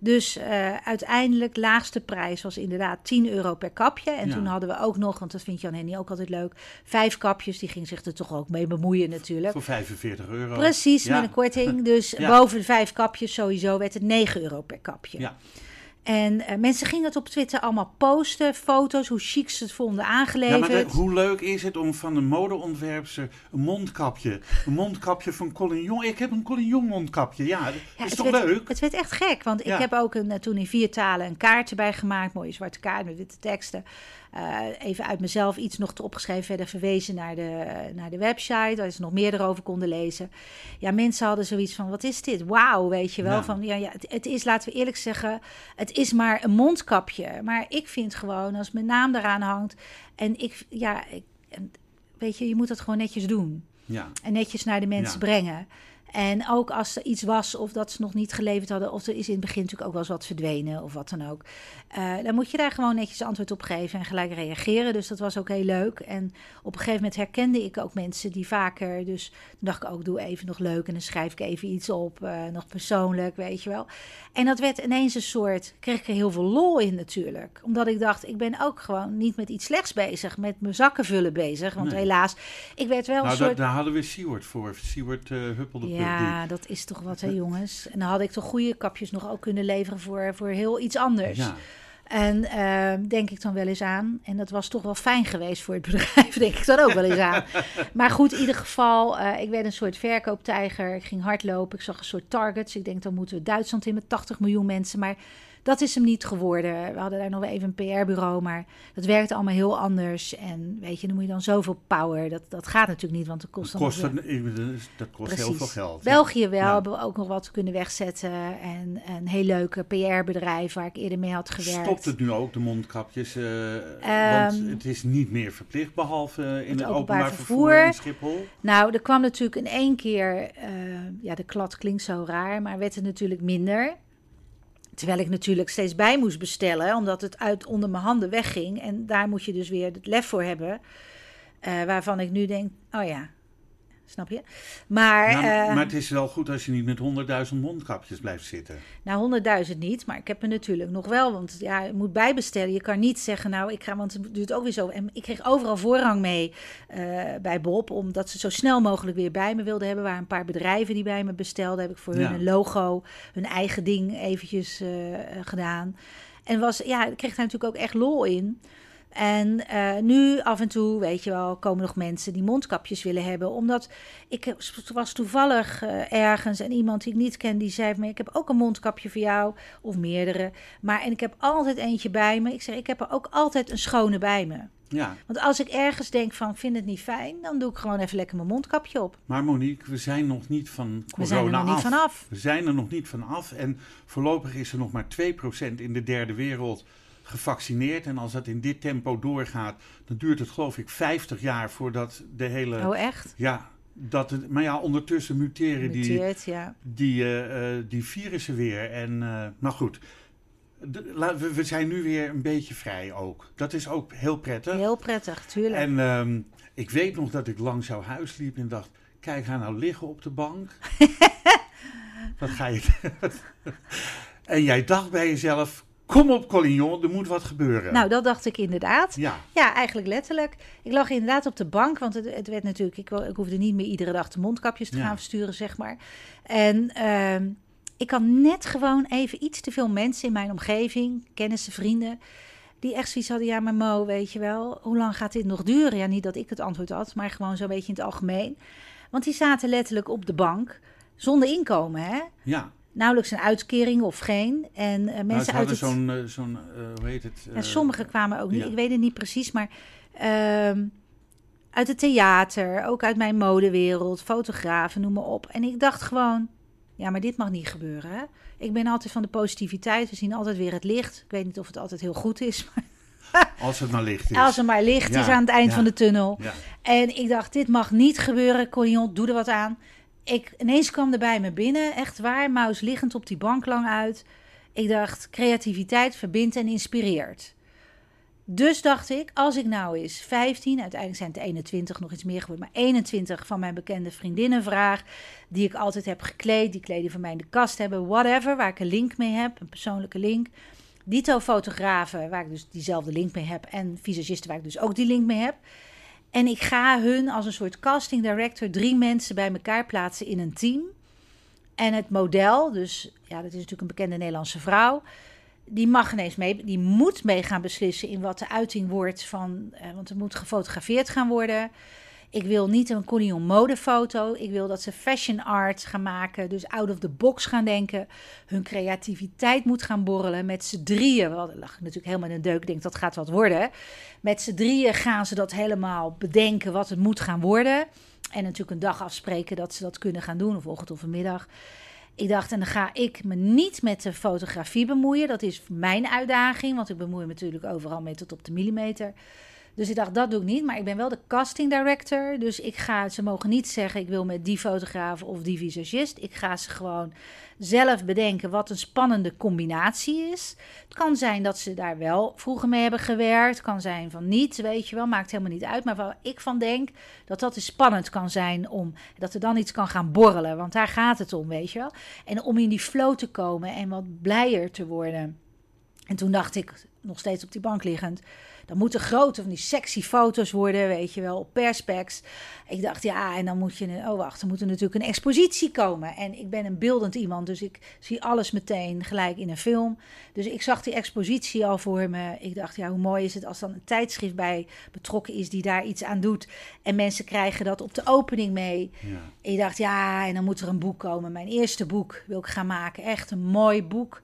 Dus eh, uiteindelijk, laagste prijs was inderdaad 10 euro per kapje. En Ja. toen hadden we ook nog, want dat vindt Jan Henny ook altijd leuk, vijf kapjes. Die ging zich er toch ook mee bemoeien natuurlijk. Voor 45 euro. Precies, Ja. met een korting. Dus Ja. boven de vijf kapjes sowieso werd het 9 euro per kapje. Ja. En eh, mensen gingen het op Twitter allemaal posten, foto's, hoe chic ze het vonden Ja, aangeleverd. maar de- hoe leuk is het om van een modeontwerpster een mondkapje, een mondkapje van Colin Jong. Ik heb een Colin Jong mondkapje. Ja, dat Ja, is toch werd, leuk? Het werd echt gek, want Ja. ik heb ook een, eh, toen in vier talen een kaart erbij gemaakt. Mooie zwarte kaart met witte teksten. Eh, even uit mezelf iets nog te opgeschreven, verder verwezen naar de, naar de website, waar ze nog meer erover konden lezen. Ja, mensen hadden zoiets van, wat is dit? Wauw, weet je wel. Van, ja, ja, het, het is, laten we eerlijk zeggen, het is maar een mondkapje. Maar ik vind gewoon, als mijn naam eraan hangt en ik, ja, ik, weet je, je moet dat gewoon netjes doen Ja. en netjes naar de mensen Ja. brengen. En ook als er iets was of dat ze nog niet geleverd hadden, of er is in het begin natuurlijk ook wel eens wat verdwenen of wat dan ook. eh, dan moet je daar gewoon netjes antwoord op geven en gelijk reageren. Dus dat was ook heel leuk. En op een gegeven moment herkende ik ook mensen die vaker. Dus toen dacht ik ook, doe even nog leuk en dan schrijf ik even iets op, eh, nog persoonlijk, weet je wel. En dat werd ineens een soort, kreeg ik er heel veel lol in natuurlijk. Omdat ik dacht, ik ben ook gewoon niet met iets slechts bezig, met mijn zakken vullen bezig. Want Nee. helaas, ik werd wel een Nou, soort... daar, daar hadden we Siewert voor. Siewert uh, Huppelde Ja, dat is toch wat, hè, jongens. En dan had ik toch goede kapjes nog ook kunnen leveren voor, voor heel iets anders. Ja. En uh, denk ik dan wel eens aan. En dat was toch wel fijn geweest voor het bedrijf, denk ik dan ook wel eens aan. Maar goed, in ieder geval, uh, ik werd een soort verkooptijger. Ik ging hardlopen, ik zag een soort targets. Ik denk, dan moeten we Duitsland in met 80 miljoen mensen. Maar Dat is hem niet geworden. We hadden daar nog wel even een PR-bureau, maar dat werkt allemaal heel anders. En weet je, dan moet je dan zoveel power. Dat, dat gaat natuurlijk niet, want het kost Dat kost, een- dat kost heel veel geld. België wel, Ja. hebben we ook nog wat kunnen wegzetten. En een heel leuke PR-bedrijf waar ik eerder mee had gewerkt. Stopt het nu ook, de mondkapjes? eh, Ehm, want het is niet meer verplicht, behalve in het, openbaar openbaar vervoer, vervoer. in Schiphol. Nou, er kwam natuurlijk in één keer, eh, ja, de klad klinkt zo raar, maar werd het natuurlijk minder. Terwijl ik natuurlijk steeds bij moest bestellen, omdat het uit onder mijn handen wegging. En daar moet je dus weer het lef voor hebben. eh, waarvan ik nu denk, oh ja, snap je? Maar, Nou, maar, eh, maar het is wel goed als je niet met honderdduizend mondkapjes blijft zitten. Nou, 100.000 niet, maar ik heb er natuurlijk nog wel. Want ja, je moet bijbestellen. Je kan niet zeggen, nou, ik ga, want het duurt ook weer zo. En ik kreeg overal voorrang mee eh, bij Bob, omdat ze zo snel mogelijk weer bij me wilden hebben. Waren een paar bedrijven die bij me bestelden. Heb ik voor Ja. hun een logo, hun eigen ding eventjes eh, gedaan. En was, ja, ik kreeg daar natuurlijk ook echt lol in. En eh, nu af en toe, weet je wel, komen nog mensen die mondkapjes willen hebben. Omdat ik was toevallig eh, ergens en iemand die ik niet ken, die zei van me, ik heb ook een mondkapje voor jou. Of meerdere. Maar en ik heb altijd eentje bij me. Ik zeg, ik heb er ook altijd een schone bij me. Ja, Want als ik ergens denk van, vind het niet fijn, dan doe ik gewoon even lekker mijn mondkapje op. maar Monique, we zijn nog niet van corona We zijn er nog niet af. vanaf. We zijn er nog niet van af. En voorlopig is er nog maar 2% in de derde wereld gevaccineerd. En als dat in dit tempo doorgaat, dan duurt het geloof ik 50 jaar voordat de hele... Oh, echt? Ja, dat het, maar ja, ondertussen muteren die, ja. die, eh, eh, die virussen weer. En, eh maar goed, de- la- we, we zijn nu weer een beetje vrij ook. Dat is ook heel prettig. Heel prettig, tuurlijk. En ehm, ik weet nog dat ik langs jouw huis liep en dacht... Kijk haar nou liggen op de bank. Wat ga je... en jij dacht bij jezelf... Kom op, Collignon, er moet wat gebeuren. Nou, dat dacht ik inderdaad. ja, Ja, eigenlijk letterlijk. Ik lag inderdaad op de bank, want het, het werd natuurlijk... Ik, ik hoefde niet meer iedere dag de mondkapjes te Ja. gaan versturen, zeg maar. En ehm, ik had net gewoon even iets te veel mensen in mijn omgeving, kennissen, vrienden... die echt zoiets hadden, ja, maar Mo, weet je wel... hoe lang gaat dit nog duren? Ja, niet dat ik het antwoord had, maar gewoon zo'n beetje in het algemeen. Want die zaten letterlijk op de bank, zonder inkomen, hè? ja. Nauwelijks een uitkering of geen. En eh, Nou, mensen ze uit het... zo'n, eh, zo'n eh, hoe heet het? Eh, sommigen kwamen ook niet, ja. ik weet het niet precies, maar ehm, uit het theater, ook uit mijn modewereld, fotografen, noem maar op. En ik dacht gewoon, ja, maar dit mag niet gebeuren. Hè? Ik ben altijd van de positiviteit, we zien altijd weer het licht. Ik weet niet of het altijd heel goed is, maar Als het maar licht is. als er maar licht Ja, is aan het eind ja. van de tunnel. En ik dacht, dit mag niet gebeuren. Collignon, doe er wat aan. Ik, ineens kwam er bij me binnen, echt waar, Maus liggend op die bank lang uit. Ik dacht, creativiteit verbindt en inspireert. Dus dacht ik, als ik nou eens 15, uiteindelijk zijn het 21, nog iets meer geworden, maar 21 van mijn bekende vriendinnen vraag, die ik altijd heb gekleed, die kleding van mij in de kast hebben, whatever, waar ik een link mee heb, een persoonlijke link. Dito fotografen, waar ik dus diezelfde link mee heb, en visagisten, waar ik dus ook die link mee heb. En ik ga hun als een soort casting director drie mensen bij elkaar plaatsen in een team. En het model, dus ja, dat is natuurlijk een bekende Nederlandse vrouw. Die mag ineens mee, die moet mee gaan beslissen in wat de uiting wordt van, eh, want er moet gefotografeerd gaan worden. Ik wil niet een Collion modefoto. Ik wil dat ze fashion art gaan maken. Dus out of the box gaan denken. Hun creativiteit moet gaan borrelen. Met z'n drieën. Wel, daar lag natuurlijk helemaal in een deuk. Ik denk dat gaat wat worden. Met z'n drieën gaan ze dat helemaal bedenken wat het moet gaan worden. En natuurlijk een dag afspreken dat ze dat kunnen gaan doen. Of ochtend of een middag. Ik dacht, en dan ga ik me niet met de fotografie bemoeien. Dat is mijn uitdaging, want ik bemoei me natuurlijk overal mee tot op de millimeter. Dus ik dacht, dat doe ik niet. Maar ik ben wel de casting director. Dus ik ga, ze mogen niet zeggen, ik wil met die fotograaf of die visagist. Ik ga ze gewoon zelf bedenken wat een spannende combinatie is. Het kan zijn dat ze daar wel vroeger mee hebben gewerkt. Kan zijn van niet, weet je wel. Maakt helemaal niet uit. Maar waar ik van denk, dat dat is spannend kan zijn om... Dat er dan iets kan gaan borrelen. Want daar gaat het om, weet je wel. En om in die flow te komen en wat blijer te worden. En toen dacht ik, nog steeds op die bank liggend... Dan moeten grote van die sexy foto's worden, weet je wel, op perspex. Ik dacht, ja, en dan moet je... Oh, wacht, er moet er natuurlijk een expositie komen. En ik ben een beeldend iemand, dus ik zie alles meteen gelijk in een film. Dus ik zag die expositie al voor me. Ik dacht, ja, hoe mooi is het als dan een tijdschrift bij betrokken is... die daar iets aan doet. En mensen krijgen dat op de opening mee. Ja. Ik dacht, ja, en dan moet er een boek komen. Mijn eerste boek wil ik gaan maken. Echt een mooi boek.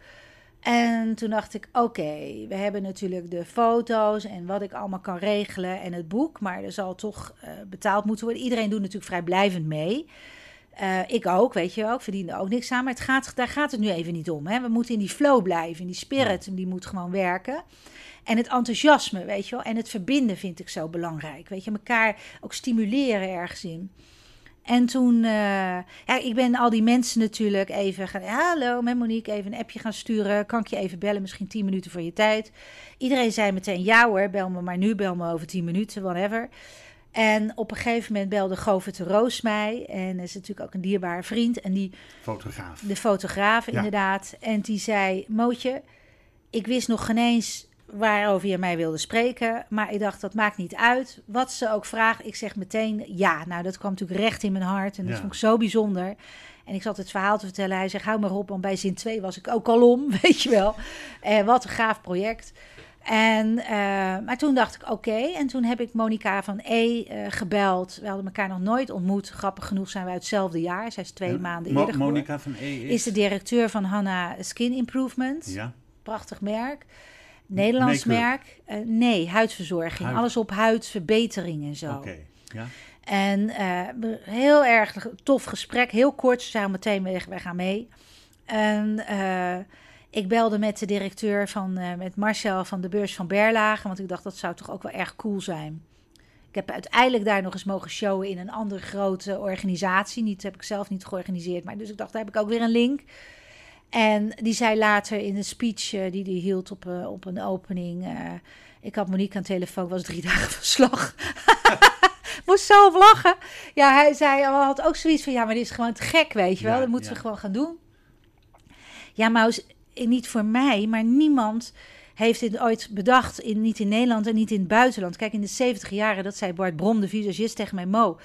En toen dacht ik, oké, we hebben natuurlijk de foto's en wat ik allemaal kan regelen en het boek. Maar er zal toch uh, betaald moeten worden. Iedereen doet natuurlijk vrijblijvend mee. Uh, ik ook, weet je wel. Ik verdiende ook niks aan. Maar het gaat, daar gaat het nu even niet om. Hè. We moeten in die flow blijven. In die spirit, die moet gewoon werken. En het enthousiasme, weet je wel. En het verbinden vind ik zo belangrijk. Weet je, elkaar ook stimuleren ergens in. En toen, uh, ja, ik ben al die mensen natuurlijk even gaan, hallo, met Monique, even een appje gaan sturen. Kan ik je even bellen, misschien 10 minuten voor je tijd? Iedereen zei meteen, ja hoor, bel me maar nu, bel me over 10 minuten, whatever. En op een gegeven moment belde Govert de Roos mij. En is natuurlijk ook een dierbare vriend. En die, fotograaf. De fotograaf, inderdaad. En die zei, Mootje, ik wist nog geen eens waarover je mij wilde spreken. Maar ik dacht, dat maakt niet uit. Wat ze ook vraagt, ik zeg meteen ja. Nou, dat kwam natuurlijk recht in mijn hart. En dat vond ik zo bijzonder. En ik zat het verhaal te vertellen. Hij zegt, hou maar op, want bij zin 2 was ik ook al om, weet je wel. En wat een gaaf project. En, uh, maar toen dacht ik, oké. En toen heb ik Monica van E uh, gebeld. We hadden elkaar nog nooit ontmoet. Grappig genoeg zijn we uit hetzelfde jaar. Zij is twee ja. maanden Mo eerder Monica van E is... is... de directeur van Hanna Skin Improvement. Ja. Prachtig merk. Nederlands merk. Uh, nee, huidverzorging. Huid. Alles op huidverbetering en zo. Oké, okay. ja. En uh, heel erg tof gesprek. Heel kort, ze zijn meteen weg, wij gaan mee. En uh, ik belde met de directeur van, met Marcel van de beurs van Berlage. Want ik dacht, dat zou toch ook wel erg cool zijn. Ik heb uiteindelijk daar nog eens mogen showen in een andere grote organisatie. Niet heb ik zelf niet georganiseerd. Maar dus ik dacht, daar heb ik ook weer een link. En die zei later in een speech uh, die hij hield op, uh, op een opening. Uh, ik had Monique aan de telefoon, was drie dagen verslag. Moest zelf lachen. Ja, hij zei, hij had ook zoiets van: ja, maar dit is gewoon te gek, weet je wel. Ja, dat moeten ja. we gewoon gaan doen. Ja, maar niet voor mij, maar niemand heeft dit ooit bedacht. In, niet in Nederland en niet in het buitenland. Kijk, in de 70 jaren, dat zei Bart Brom, de visagist, tegen mij: Mo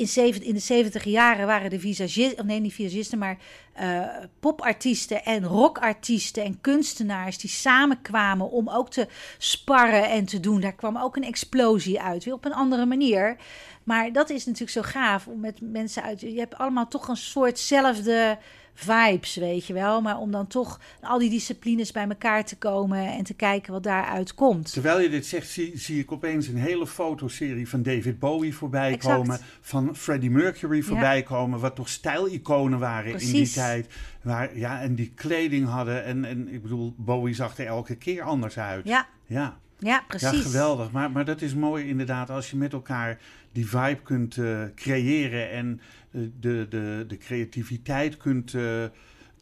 in, zeven, in de 70 jaren waren de visagisten, nee, niet visagisten, maar uh, popartiesten en rockartiesten en kunstenaars die samenkwamen om ook te sparren en te doen. Daar kwam ook een explosie uit, weer op een andere manier. Maar dat is natuurlijk zo gaaf om met mensen uit. Je hebt allemaal toch een soortzelfde vibes, weet je wel. Maar om dan toch al die disciplines bij elkaar te komen en te kijken wat daaruit komt. Terwijl je dit zegt, zie, zie ik opeens een hele fotoserie van David Bowie voorbij Exact. komen. Van Freddie Mercury voorbij ja. komen. Wat toch stijliconen waren Precies. in die tijd. Waar, ja, en die kleding hadden. En, en ik bedoel, Bowie zag er elke keer anders uit. Ja. Ja. Ja, precies. Ja, geweldig. Maar, maar dat is mooi inderdaad als je met elkaar die vibe kunt uh, creëren en de, de, de, de creativiteit kunt, uh,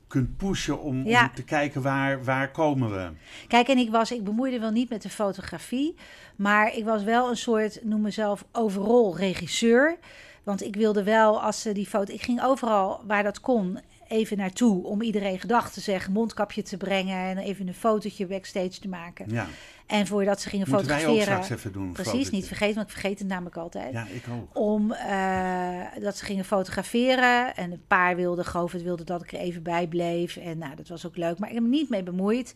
kunt pushen om, Ja. om te kijken waar, waar komen we. Kijk, en ik was, ik bemoeide wel niet met de fotografie, maar ik was wel een soort, noem mezelf overal regisseur. Want ik wilde wel, als ze die foto, ik ging overal waar dat kon even naartoe om iedereen gedag te zeggen, mondkapje te brengen en even een fotootje backstage te maken. Ja, En voordat ze gingen moeten wij ook fotograferen, straks even doen. precies, fotootje. niet vergeten, want ik vergeet het namelijk altijd. Ja, ik ook. Om eh, dat ze gingen fotograferen. En een paar wilden, Govert wilde dat ik er even bij bleef. En nou, dat was ook leuk. Maar ik heb me niet mee bemoeid.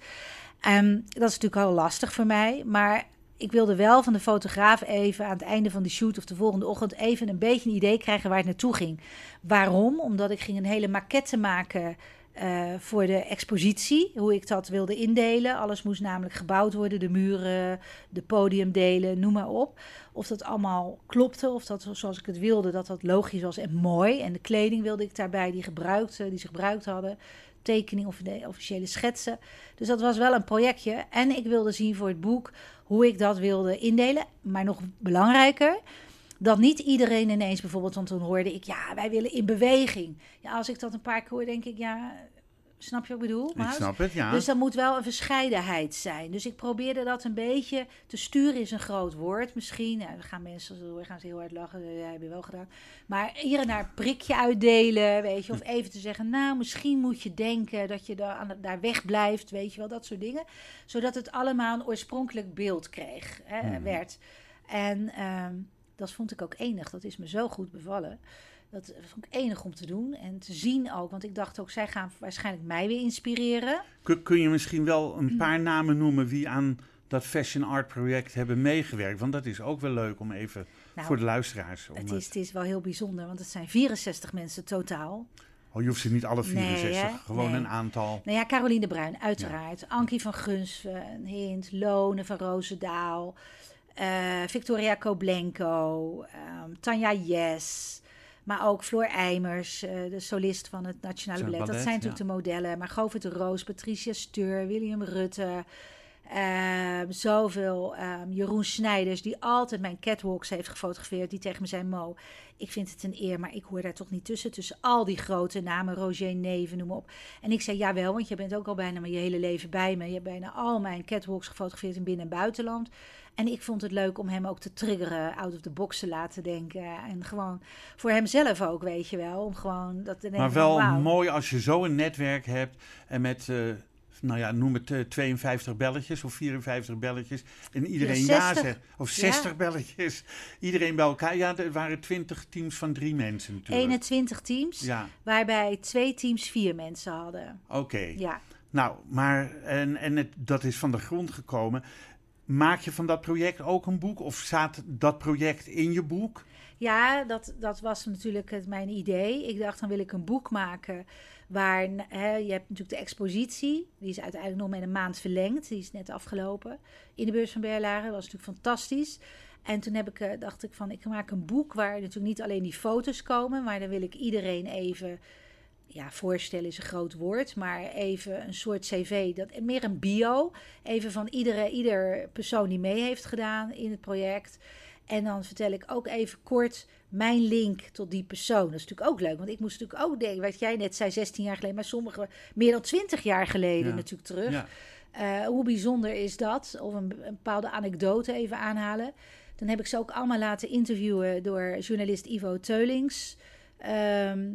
Ehm, dat is natuurlijk al lastig voor mij. Maar ik wilde wel van de fotograaf even aan het einde van de shoot of de volgende ochtend even een beetje een idee krijgen waar het naartoe ging. Waarom? Omdat ik ging een hele maquette maken eh, voor de expositie. Hoe ik dat wilde indelen. Alles moest namelijk gebouwd worden. De muren, de podiumdelen, noem maar op. Of dat allemaal klopte. Of dat zoals ik het wilde, dat dat logisch was en mooi. En de kleding wilde ik daarbij die, gebruikte, die ze gebruikt hadden. Tekening of de officiële schetsen. Dus dat was wel een projectje. En ik wilde zien voor het boek hoe ik dat wilde indelen. Maar nog belangrijker, dat niet iedereen ineens bijvoorbeeld, want toen hoorde ik, ja, wij willen in beweging. Ja, als ik dat een paar keer hoor, denk ik, ja, snap je wat ik bedoel? Ik snap het, ja. Dus dan moet wel een verscheidenheid zijn. Dus ik probeerde dat een beetje te sturen, is een groot woord misschien. Ja, dan gaan mensen zo gaan ze heel hard lachen, ja, heb je wel gedaan. Maar hier en daar een prikje uitdelen, weet je. Of even te zeggen, nou, misschien moet je denken dat je daar, aan daar weg blijft, weet je wel, dat soort dingen. Zodat het allemaal een oorspronkelijk beeld kreeg, hè, Mhm. werd. En ehm, dat vond ik ook enig, dat is me zo goed bevallen. Dat vond ik enig om te doen en te zien ook. Want ik dacht ook, zij gaan waarschijnlijk mij weer inspireren. Kun, kun je misschien wel Mm. een paar namen noemen wie aan dat Fashion Art project hebben meegewerkt? Want dat is ook wel leuk om even Nou, voor de luisteraars. Om Het is, het is wel heel bijzonder, want het zijn 64 mensen totaal. Oh, je hoeft ze niet alle 64, Nee, hè? gewoon Nee. een aantal. Nou ja, Caroline de Bruin, uiteraard. Ankie van Gunsven, Hint, Lone van Roosendaal. eh, Victoria Koblenko. ehm, Tanja Yes. Maar ook Floor Eimers, eh, de solist van het Nationale Ballet. Dat zijn natuurlijk ja. de modellen. Maar Govert de Roos, Patricia Steur, William Rutte. ehm, zoveel. ehm, Jeroen Snijders, die altijd mijn catwalks heeft gefotografeerd. Die tegen me zei: Mo, ik vind het een eer, maar ik hoor daar toch niet tussen. Tussen al die grote namen, Roger Neven, noem maar op. En ik zei: Jawel, want je bent ook al bijna maar je hele leven bij me. Je hebt bijna al mijn catwalks gefotografeerd in binnen- en buitenland. En ik vond het leuk om hem ook te triggeren, out of the box te laten denken. En gewoon voor hemzelf ook, weet je wel. Om gewoon dat te denken. Maar wel mooi als je zo een netwerk hebt en met, eh, nou ja, noem het eh, 52 belletjes of 54 belletjes. En iedereen Ja, ja, 60. zegt. Of 60 Ja. belletjes. Iedereen bij elkaar. Ja, er waren 20 teams van drie mensen natuurlijk. 21 teams, Ja, waarbij twee teams vier mensen hadden. oké. Ja. Nou, maar en, en het, dat is van de grond gekomen. Maak je van dat project ook een boek? Of staat dat project in je boek? Ja, dat, dat was natuurlijk het, mijn idee. Ik dacht, dan wil ik een boek maken waar... Hè, je hebt natuurlijk de expositie. Die is uiteindelijk nog met een maand verlengd. Die is net afgelopen in de beurs van Berlaren. Dat was natuurlijk fantastisch. En toen heb ik, eh, dacht ik van, ik maak een boek waar natuurlijk niet alleen die foto's komen... maar dan wil ik iedereen even... Ja, voorstellen is een groot woord, maar even een soort cv, dat, meer een bio. Even van iedere, ieder persoon die mee heeft gedaan in het project. En dan vertel ik ook even kort mijn link tot die persoon. Dat is natuurlijk ook leuk, want ik moest natuurlijk ook denken, wat jij net zei, 16 jaar geleden, maar sommige meer dan 20 jaar geleden Ja. natuurlijk terug. Ja. Eh, hoe bijzonder is dat? Of een, een bepaalde anekdote even aanhalen. Dan heb ik ze ook allemaal laten interviewen door journalist Ivo Teulings. Ehm,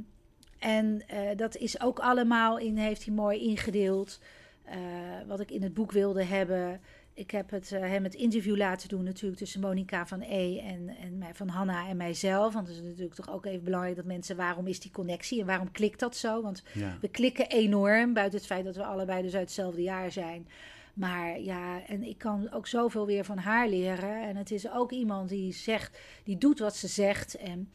en eh, dat is ook allemaal in, heeft hij mooi ingedeeld. eh, wat ik in het boek wilde hebben. Ik heb het, eh, hem het interview laten doen natuurlijk tussen Monica van E en, en mij, van Hanna en mijzelf. Want het is natuurlijk toch ook even belangrijk dat mensen, waarom is die connectie en waarom klikt dat zo? Want Ja. we klikken enorm, buiten het feit dat we allebei dus uit hetzelfde jaar zijn. Maar ja, en ik kan ook zoveel weer van haar leren. En het is ook iemand die zegt, die doet wat ze zegt. En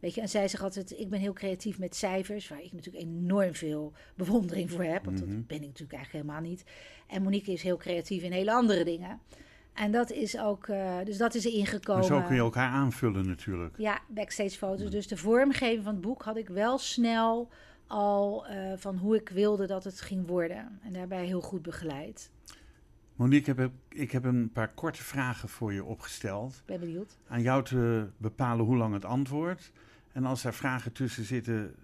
weet je, en zij zegt altijd: ik ben heel creatief met cijfers, waar ik natuurlijk enorm veel bewondering voor heb. Want Mhm. dat ben ik natuurlijk eigenlijk helemaal niet. En Monique is heel creatief in hele andere dingen. En dat is ook, eh, dus dat is er ingekomen. Maar zo kun je elkaar aanvullen natuurlijk. Ja, backstage foto's. Dus de vormgeving van het boek had ik wel snel al eh, van hoe ik wilde dat het ging worden. En daarbij heel goed begeleid. Monique, ik heb, ik heb een paar korte vragen voor je opgesteld. Ik ben benieuwd. Aan jou te bepalen hoe lang het antwoord. En als daar vragen tussen zitten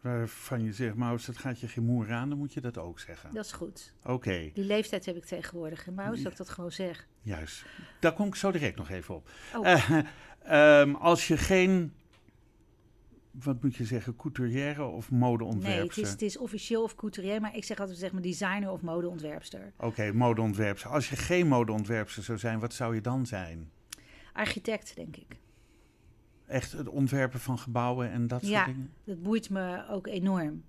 waarvan je zegt, Maus, dat gaat je geen moer aan, dan moet je dat ook zeggen. Dat is goed. Oké, Die leeftijd heb ik tegenwoordig. En maar dat ik dat gewoon zeg. juist. Daar kom ik zo direct nog even op. Oh. Eh, ehm, als je geen, wat moet je zeggen, couturière of Nee, het modeontwerpster... is, het is officieel of couturier, maar ik zeg altijd zeg maar designer of modeontwerpster. Oké, modeontwerpster. Als je geen modeontwerpster zou zijn, wat zou je dan zijn? Architect, denk ik. Echt het ontwerpen van gebouwen en dat soort Ja. dingen? Dat boeit me ook enorm.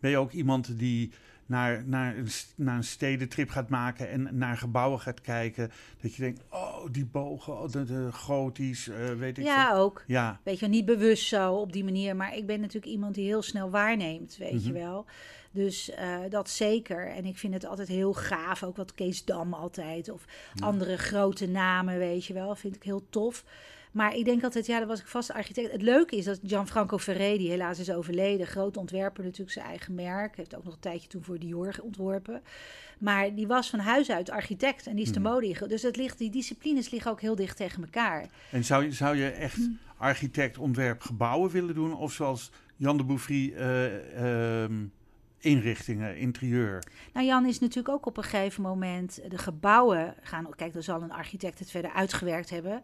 Ben je ook iemand die naar, naar, een, naar een stedentrip gaat maken en naar gebouwen gaat kijken? Dat je denkt, oh, die bogen, oh, de, de gotisch, eh, weet ik Ja, ook. Ja, Weet je, niet bewust zo op die manier. Maar ik ben natuurlijk iemand die heel snel waarneemt, weet Mhm. je wel. Dus eh, dat zeker. En ik vind het altijd heel gaaf. Ook wat Kees Dam altijd. Of andere grote namen, weet je wel. Vind ik heel tof. Maar ik denk altijd, ja, dan was ik vast architect. Het leuke is dat Gianfranco Ferré, die helaas is overleden, groot ontwerper natuurlijk, zijn eigen merk. Heeft ook nog een tijdje toen voor Dior ontworpen. Maar die was van huis uit architect en die is de mode ingegaan. Dus het ligt, die disciplines liggen ook heel dicht tegen elkaar. en zou je, zou je echt Hm. architect ontwerp gebouwen willen doen? Of zoals Jan de Bouffry eh, ehm, inrichtingen, interieur? Nou, Jan is natuurlijk ook op een gegeven moment de gebouwen gaan. Kijk, dan zal een architect het verder uitgewerkt hebben.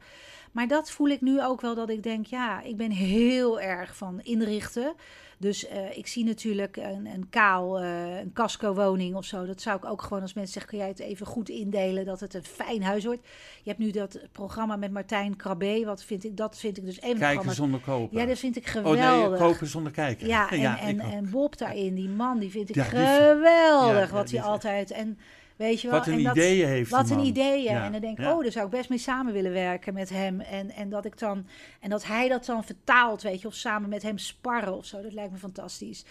Maar dat voel ik nu ook wel dat ik denk, ja, ik ben heel erg van inrichten. Dus eh, ik zie natuurlijk een, een kaal, eh, een casco-woning of zo. Dat zou ik ook gewoon als mensen zeggen, kun jij het even goed indelen dat het een fijn huis wordt. Je hebt nu dat programma met Martijn Krabbe. Wat vind ik, dat vind ik dus een Kijken programma's. zonder kopen. Ja, dat vind ik oh geweldig. nee, kopen zonder kijken. Ja, en, ik en, en Bob daarin, die man, die vind ik Ja, die- geweldig. Ja, ja, wat hij altijd. En Weet je wel? Wat een En dat- ideeën heeft Wat een ideeën. Ja, En dan denk ik, ja. oh, daar zou ik best mee samen willen werken met hem. En, en, dat ik dan, en dat hij dat dan vertaalt, weet je, of samen met hem sparren of zo. Dat lijkt me fantastisch.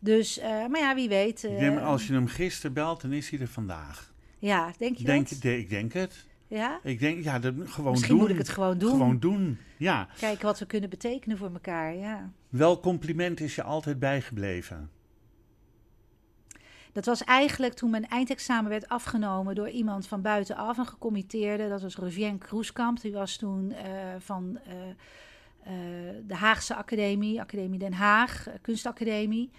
Dus, eh, maar ja, wie weet. Ik eh, denk, als je hem gisteren belt, dan is hij er vandaag. Ja, denk je Denk, dat? de- ik denk het. Ja? Ik denk, ja, dat, gewoon Misschien doen. moet ik het gewoon doen. Gewoon doen, ja. Kijken wat we kunnen betekenen voor elkaar, ja. Welk compliment is je altijd bijgebleven? Dat was eigenlijk toen mijn eindexamen werd afgenomen door iemand van buitenaf, een gecommitteerde. Dat was Rosien Kroeskamp. Die was toen eh, van eh, eh, de Haagse Academie, Academie Den Haag, Kunstacademie.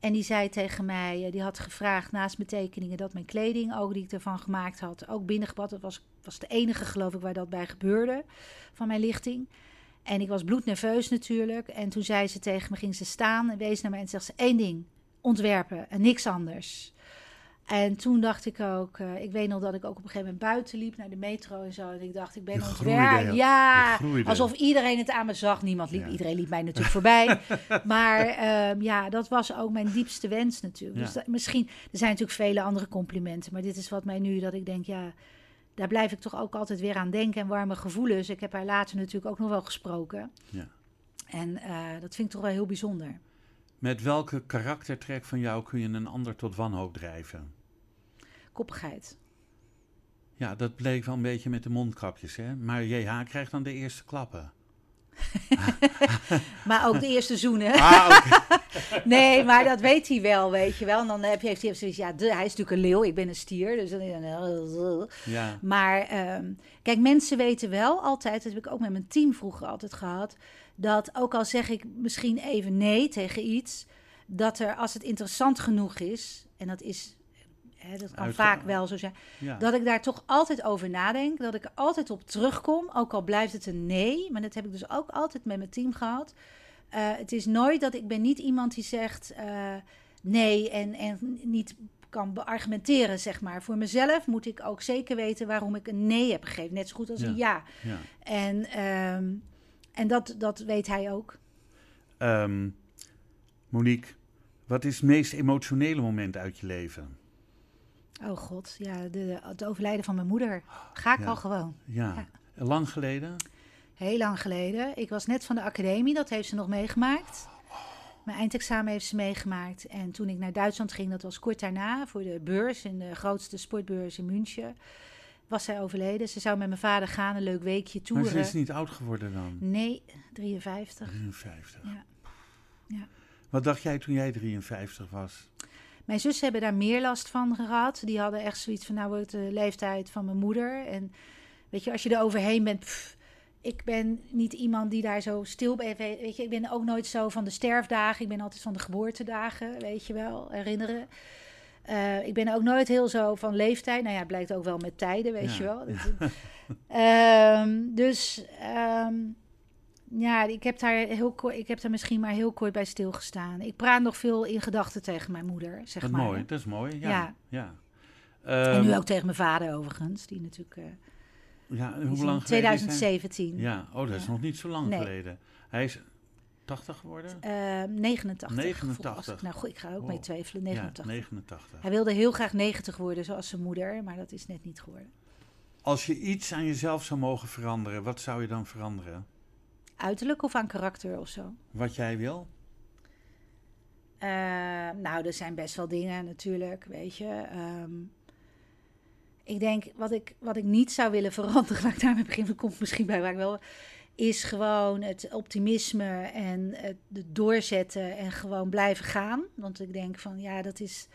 En die zei tegen mij, die had gevraagd naast mijn tekeningen dat mijn kleding ook die ik ervan gemaakt had, ook binnengebracht. Dat was, was de enige geloof ik waar dat bij gebeurde van mijn lichting. En ik was bloednerveus natuurlijk. En toen zei ze tegen me, ging ze staan en wees naar mij en zegt ze één ding ontwerpen en niks anders. En toen dacht ik ook, eh, ik weet nog dat ik ook op een gegeven moment buiten liep naar de metro en zo. En ik dacht, ik ben ontwerper. Ja, alsof iedereen het aan me zag. Niemand liep, Ja. iedereen liep mij natuurlijk voorbij. Maar ehm, ja, dat was ook mijn diepste wens natuurlijk. Ja. Dus dat- misschien, er zijn natuurlijk vele andere complimenten. Maar dit is wat mij nu, dat ik denk, ja, daar blijf ik toch ook altijd weer aan denken. En warme gevoelens. Ik heb haar later natuurlijk ook nog wel gesproken. Ja. En eh, dat vind ik toch wel heel bijzonder. Met welke karaktertrek van jou kun je een ander tot wanhoop drijven? Koppigheid. Ja, dat bleek wel een beetje met de mondkapjes, hè? Maar JH krijgt dan de eerste klappen. Maar ook de eerste zoenen. Ah. Nee, maar dat weet hij wel, weet je wel. En dan heb je, heeft hij zoiets, ja, de, hij is natuurlijk een leeuw, ik ben een stier. Dus dan, Ja, maar ehm, kijk, mensen weten wel altijd, dat heb ik ook met mijn team vroeger altijd gehad, dat ook al zeg ik misschien even nee tegen iets, dat er als het interessant genoeg is, en dat is, hè, dat kan Uitge- vaak wel zo zijn, ja. dat ik daar toch altijd over nadenk, dat ik er altijd op terugkom, ook al blijft het een nee, maar dat heb ik dus ook altijd met mijn team gehad. Eh, het is nooit dat ik ben niet iemand die zegt eh, nee en, en niet kan beargumenteren, zeg maar. Voor mezelf moet ik ook zeker weten waarom ik een nee heb gegeven, net zo goed als een ja. ja. En, ehm, en dat, dat weet hij ook. Ehm, Monique, wat is het meest emotionele moment uit je leven? Oh god, ja, de, het overlijden van mijn moeder. Ga ik Ja. al gewoon. Ja, lang geleden? Heel lang geleden. Ik was net van de academie, dat heeft ze nog meegemaakt. Mijn eindexamen heeft ze meegemaakt. En toen ik naar Duitsland ging, dat was kort daarna, voor de beurs, in de grootste sportbeurs in München, was zij overleden. Ze zou met mijn vader gaan, een leuk weekje Maar ze toeren. is niet oud geworden dan? Nee, 53. 53. Ja. Ja. Wat dacht jij toen jij 53 was? Mijn zussen hebben daar meer last van gehad. Die hadden echt zoiets van, nou wordt de leeftijd van mijn moeder. En weet je, als je er overheen bent... pff, ik ben niet iemand die daar zo stil bij... Weet je, ik ben ook nooit zo van de sterfdagen. Ik ben altijd van de geboortedagen, weet je wel, herinneren. Eh, ik ben ook nooit heel zo van leeftijd. Nou ja, het blijkt ook wel met tijden, weet Ja. je wel. Dat- Ehm, dus ehm, ja, ik heb, daar heel kort, ik heb daar misschien maar heel kort bij stilgestaan. Ik praat nog veel in gedachten tegen mijn moeder, zeg Wat maar. mooi, dat is mooi. Ja. Ja. ja. En Ehm, nu ook tegen mijn vader overigens, die natuurlijk... eh, ja, hoe in lang geleden is hij? 2017. Ja, oh, dat is nog niet zo lang Nee. geleden. Hij is 80 geworden? Ehm, 89. 89. volgens ik. Nou goed, ik ga ook mee twijfelen. 89. Ja, 89. Hij wilde heel graag 90 worden, zoals zijn moeder, maar dat is net niet geworden. Als je iets aan jezelf zou mogen veranderen, wat zou je dan veranderen? Uiterlijk of aan karakter of zo? Wat jij wil? Eh, nou, er zijn best wel dingen natuurlijk, weet je. Ehm, ik denk, wat ik, wat ik niet zou willen veranderen, laat ik daarmee beginnen, komt misschien bij waar ik wel... is gewoon het optimisme en het doorzetten en gewoon blijven gaan. Want ik denk van, ja, dat is...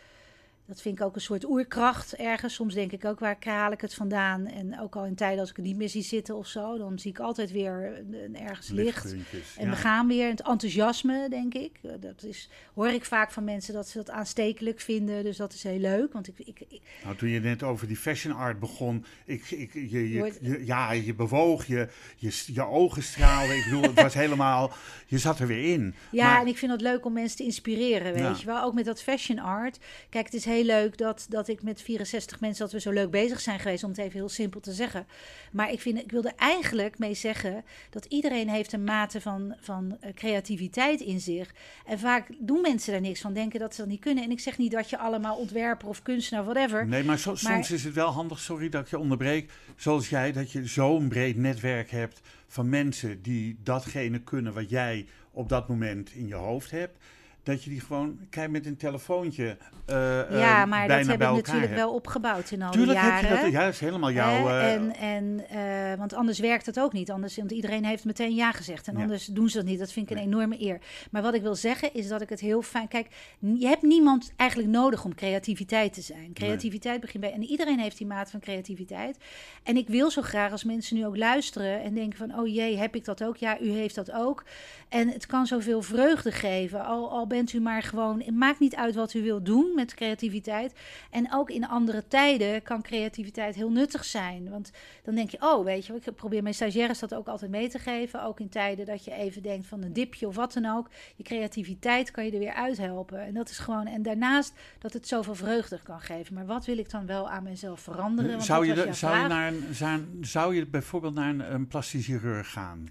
Dat vind ik ook een soort oerkracht ergens. Soms denk ik ook, waar haal ik het vandaan? En ook al in tijden als ik het niet meer zie zitten of zo... dan zie ik altijd weer ergens licht. En ja. we gaan weer. Het enthousiasme, denk ik. Eh, Dat is, hoor ik vaak van mensen dat ze dat aanstekelijk vinden. Dus dat is heel leuk. Want ik, ik, ik- Nou, toen je net over die fashion art begon, ik, ik, je, je, Wordt- je- ja, je bewoog, je, je, je ogen straalden. Ik bedoel, het was helemaal, je zat er weer in. ja, Maar- en ik vind het leuk om mensen te inspireren, weet Ja. je wel. Ook met dat fashion art. Kijk, het is heel leuk dat, dat ik met 64 mensen dat we zo leuk bezig zijn geweest, om het even heel simpel te zeggen. Maar ik, vind, ik wilde eigenlijk mee zeggen dat iedereen heeft een mate van, van eh, creativiteit in zich. En vaak doen mensen daar niks van, denken dat ze dat niet kunnen. En ik zeg niet dat je allemaal ontwerper of kunstenaar, whatever. Nee, maar, soms is het wel handig, sorry dat ik je onderbreek, zoals jij, dat je zo'n breed netwerk hebt van mensen die datgene kunnen wat jij op dat moment in je hoofd hebt dat je die gewoon, kijk met een telefoontje uh, Ja, maar dat heb ik natuurlijk wel opgebouwd in al Tuurlijk die jaren. heb je dat, ja, is helemaal jouw... Uh, en, en, uh, want anders werkt het ook niet. Anders, want iedereen heeft meteen ja gezegd. En anders doen ze dat niet. Dat vind ik een enorme eer. Maar wat ik wil zeggen is dat ik het heel fijn... Kijk, je hebt niemand eigenlijk nodig om creativiteit te zijn. Creativiteit nee. begint bij... En iedereen heeft die maat van creativiteit. En ik wil zo graag als mensen nu ook luisteren en denken van... Oh jee, heb ik dat ook? Ja, u heeft dat ook. En het kan zoveel vreugde geven. Al, al bent u maar gewoon. Het maakt niet uit wat u wilt doen met creativiteit. En ook in andere tijden kan creativiteit heel nuttig zijn. Want dan denk je, oh, weet je, ik probeer mijn stagiaires dat ook altijd mee te geven. Ook in tijden dat je even denkt van een dipje of wat dan ook. Je creativiteit kan je er weer uithelpen. En dat is gewoon. En daarnaast dat het zoveel vreugde kan geven. Maar wat wil ik dan wel aan mezelf veranderen? Want zou, je, zou, je naar een, zou, zou je bijvoorbeeld naar een, een plastisch chirurg gaan?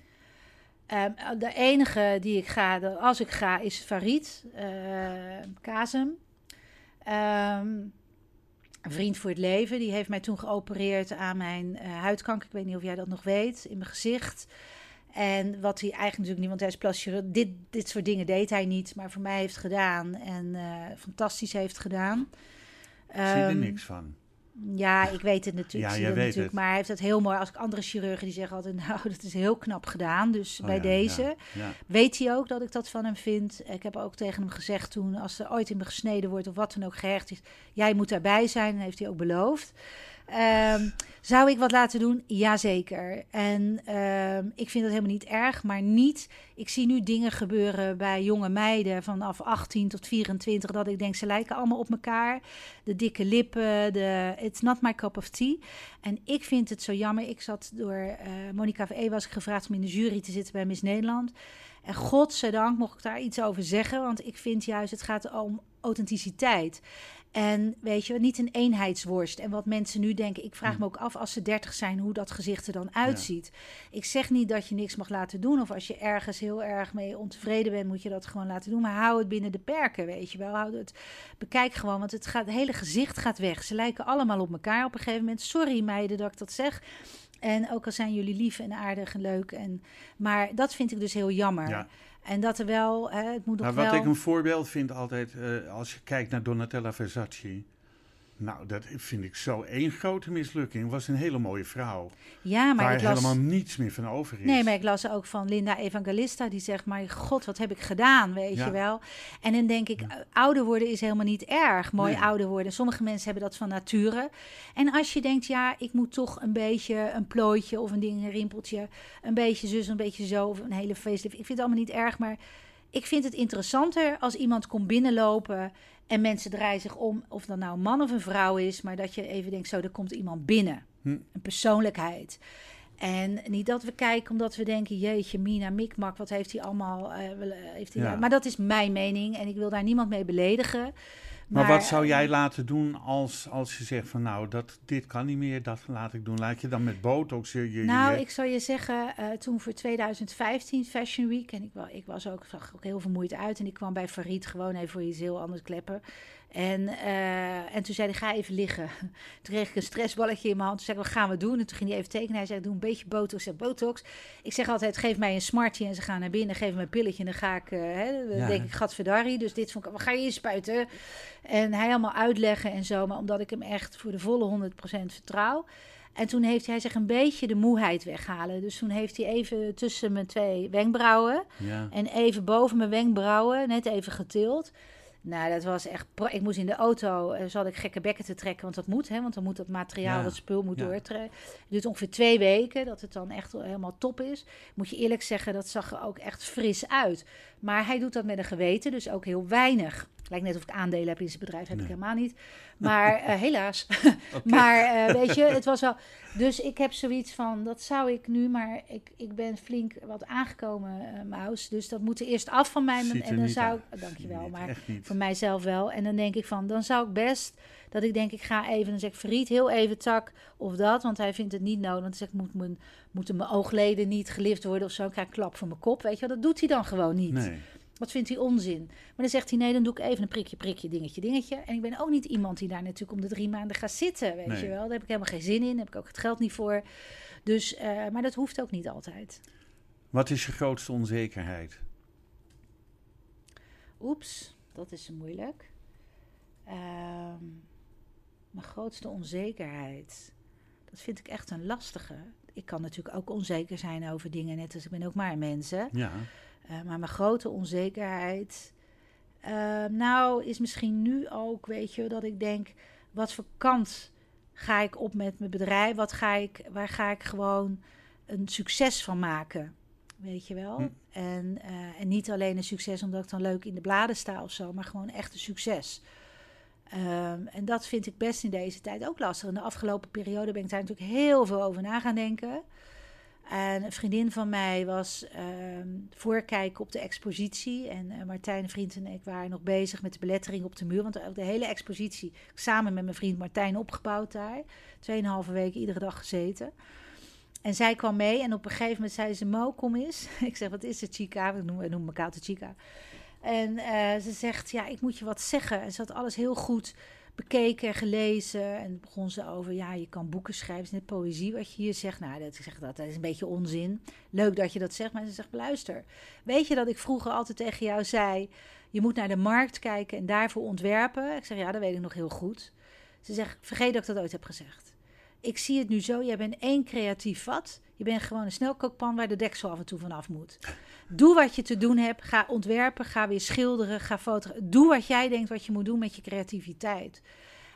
Um, de enige die ik ga, als ik ga, is Farid uh, Kazem. Um, een vriend voor het leven. Die heeft mij toen geopereerd aan mijn uh, huidkanker. Ik weet niet of jij dat nog weet. In mijn gezicht. En wat hij eigenlijk natuurlijk niet, want hij is plastisch dit, dit soort dingen deed hij niet. Maar voor mij heeft gedaan. En uh, fantastisch heeft gedaan. Um, Zie je er niks van? Ja, ik weet het natuurlijk. Ja, weet natuurlijk Maar hij heeft het heel mooi. Als ik andere chirurgen die zeggen altijd, nou, dat is heel knap gedaan. Dus oh, bij ja, deze ja, weet hij ook dat ik dat van hem vind. Ik heb ook tegen hem gezegd toen, als er ooit in me gesneden wordt of wat dan ook gehecht is, jij moet daarbij zijn. Dat heeft hij ook beloofd. Um, zou ik wat laten doen? Jazeker. En um, ik vind dat helemaal niet erg, maar niet. Ik zie nu dingen gebeuren bij jonge meiden vanaf 18 tot 24, dat ik denk ze lijken allemaal op elkaar. De dikke lippen, de it's not my cup of tea. En ik vind het zo jammer. Ik zat door uh, Monica VE was ik gevraagd om in de jury te zitten bij Miss Nederland. En godzijdank mocht ik daar iets over zeggen, want ik vind juist het gaat om authenticiteit. En weet je, niet een eenheidsworst. En wat mensen nu denken, ik vraag me ook af als ze dertig zijn, hoe dat gezicht er dan uitziet. Ik zeg niet dat je niks mag laten doen. Of als je ergens heel erg mee ontevreden bent, moet je dat gewoon laten doen. Maar hou het binnen de perken, weet je wel. Hou het, bekijk gewoon, want het, gaat, het hele gezicht gaat weg. Ze lijken allemaal op elkaar op een gegeven moment. Sorry meiden dat ik dat zeg. En ook al zijn jullie lief en aardig en leuk. En, maar dat vind ik dus heel jammer. Ja. En dat er wel, hè, het moet nog maar wat ik een voorbeeld vind altijd, uh, als je kijkt naar Donatella Versace. Nou, dat vind ik zo één grote mislukking. Was een hele mooie vrouw. Ja, maar waar ik las... helemaal niets meer van over is. Nee, maar ik las ook van Linda Evangelista. Die zegt, maar god, wat heb ik gedaan, weet ja. je wel. En dan denk ik, ja. ouder worden is helemaal niet erg. Mooi nee. ouder worden. Sommige mensen hebben dat van nature. En als je denkt, ja, ik moet toch een beetje een plooitje of een ding, een rimpeltje. Een beetje zus, een beetje zo. Of een hele facelift. Ik vind het allemaal niet erg, maar... Ik vind het interessanter als iemand komt binnenlopen en mensen draaien zich om, of dat nou een man of een vrouw is, maar dat je even denkt, zo, er komt iemand binnen. Hm. Een persoonlijkheid. En niet dat we kijken omdat we denken, jeetje, Mina, Mikmak, wat heeft hij allemaal... Uh, heeft hij ja. Maar dat is mijn mening en ik wil daar niemand mee beledigen. Maar, maar, wat zou jij laten doen als, als je zegt van nou, dat, dit kan niet meer, dat laat ik doen. Laat je dan met botox je... je nou, je... ik zou je zeggen, uh, toen voor 2015 Fashion Week... en ik, ik was ook, zag ook heel vermoeid uit... en ik kwam bij Farid gewoon even voor iets heel anders kleppen. En, uh, en toen zei hij, ga even liggen. Toen kreeg ik een stressballetje in mijn hand. Toen zei ik, wat gaan we doen? En toen ging hij even tekenen. Hij zei, doe een beetje botox. Ik botox. Ik zeg altijd, geef mij een smartje. En ze gaan naar binnen, geven me een pilletje. En dan ga ik, uh, hè, ja. denk ik, gadverdarrie. Dus dit vond ik, wat ga je inspuiten? En hij allemaal uitleggen en zo. Maar omdat ik hem echt voor de volle 100% vertrouw. En toen heeft hij zich een beetje de moeheid weghalen. Dus toen heeft hij even tussen mijn twee wenkbrauwen... Ja. en even boven mijn wenkbrauwen, net even getild... Nou, dat was echt. Ik moest in de auto, uh, zat ik gekke bekken te trekken, want dat moet, hè? Want dan moet dat materiaal, ja. dat spul moet ja. doortrekken. Het duurt ongeveer twee weken dat het dan echt helemaal top is. Moet je eerlijk zeggen, dat zag er ook echt fris uit. Maar hij doet dat met een geweten, dus ook heel weinig. Lijkt net of ik aandelen heb in zijn bedrijf, heb Nee. ik helemaal niet. Maar eh, helaas. Maar eh, weet je, het was wel. Dus ik heb zoiets van, dat zou ik nu, maar ik, ik ben flink wat aangekomen, eh Maus. Dus dat moet er eerst af van mij. Ziet En dan niet zou ik, dankjewel, Niet, maar voor mijzelf wel. En dan denk ik van, dan zou ik best, dat ik denk, ik ga even, dan zeg ik Verriet heel even tak of dat, want hij vindt het niet nodig. Want dan zeg ik, moet mijn, moeten mijn oogleden niet gelift worden of zo, ik krijg een klap voor mijn kop, weet je wel. Dat doet hij dan gewoon niet. Nee. Wat vindt hij onzin? Maar dan zegt hij, nee, dan doe ik even een prikje, prikje, dingetje, dingetje. En ik ben ook niet iemand die daar natuurlijk om de drie maanden gaat zitten, weet Nee. je wel. Daar heb ik helemaal geen zin in, daar heb ik ook het geld niet voor. Dus, eh, maar dat hoeft ook niet altijd. Wat is je grootste onzekerheid? Oeps, dat is moeilijk. Ehm, mijn grootste onzekerheid. Dat vind ik echt een lastige. Ik kan natuurlijk ook onzeker zijn over dingen, net als ik ben ook maar een mens. hè. Ja. Eh, maar mijn grote onzekerheid. ehm, nou, is misschien nu ook, weet je, dat ik denk: wat voor kant ga ik op met mijn bedrijf? Wat ga ik, waar ga ik gewoon een succes van maken? Weet je wel? Hm. En, eh, en niet alleen een succes omdat ik dan leuk in de bladen sta of zo, maar gewoon echt een succes. Ehm, en dat vind ik best in deze tijd ook lastig. In de afgelopen periode ben ik daar natuurlijk heel veel over na gaan denken. En een vriendin van mij was ehm voorkijken op de expositie. En eh, Martijn, een vriend en ik waren nog bezig met de belettering op de muur. Want ook de hele expositie, samen met mijn vriend Martijn, opgebouwd daar. Tweeënhalve weken iedere dag gezeten. En zij kwam mee en op een gegeven moment zei ze: Mo, kom eens. Ik zeg: Wat is het, Chica? We noemen, we noemen elkaar de Chica. En eh, ze zegt: Ja, ik moet je wat zeggen. En ze had alles heel goed bekeken, gelezen. En begon ze over: Ja, je kan boeken schrijven. Net poëzie wat je hier zegt. Nou, dat, zeg dat is een beetje onzin. Leuk dat je dat zegt. Maar ze zegt: Luister, weet je dat ik vroeger altijd tegen jou zei: Je moet naar de markt kijken en daarvoor ontwerpen? Ik zeg: Ja, dat weet ik nog heel goed. Ze zegt: Vergeet dat ik dat ooit heb gezegd. Ik zie het nu zo, jij bent één creatief vat. Je bent gewoon een snelkookpan waar de deksel af en toe vanaf moet. Doe wat je te doen hebt. Ga ontwerpen, ga weer schilderen, ga fotograferen. Doe wat jij denkt wat je moet doen met je creativiteit.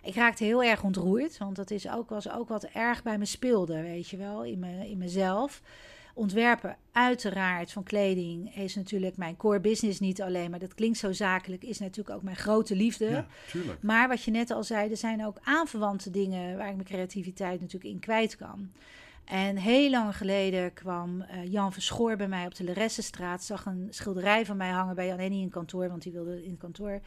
Ik raakte heel erg ontroerd, want dat is ook, was ook wat erg bij me speelde, weet je wel, in, me, in mezelf. Ontwerpen, uiteraard, van kleding is natuurlijk mijn core business niet alleen, maar dat klinkt zo zakelijk, is natuurlijk ook mijn grote liefde. Ja. Maar wat je net al zei, er zijn ook aanverwante dingen waar ik mijn creativiteit natuurlijk in kwijt kan. En heel lang geleden kwam eh, Jan Verschoor bij mij op de Leressenstraat. Zag een schilderij van mij hangen bij Jan Henny in kantoor, want die wilde in het kantoor.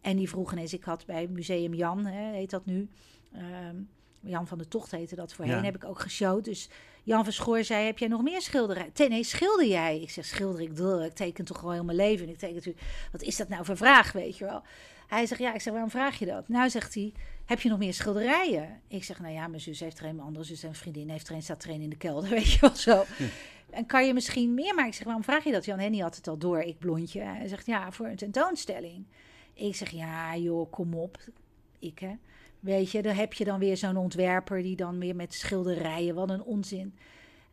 En die vroeg ineens, ik had bij Museum Jan, hè, heet dat nu. ehm, Jan van de Tocht heette dat voorheen, Ja. heb ik ook geshowd. Dus Jan Verschoor zei, heb jij nog meer schilderijen? Te- Nee, schilder jij? Ik zeg, schilder ik? Duh, ik teken toch gewoon heel mijn leven. En ik teken natuurlijk, wat is dat nou voor vraag, weet je wel? Hij zegt, ja, ik zeg, waarom vraag je dat? Nou, zegt hij, heb je nog meer schilderijen? Ik zeg, nou ja, mijn zus heeft er een, mijn andere zus en vriendin heeft er een, staat er een in de kelder, weet je wel zo. En kan je misschien meer maken? Ik zeg, waarom vraag je dat? Jan Henny had het al door, ik blondje. Hij zegt, ja, voor een tentoonstelling. Ik zeg, ja joh, kom op. Ik hè. Weet je, dan heb je dan weer zo'n ontwerper die dan weer met schilderijen, wat een onzin.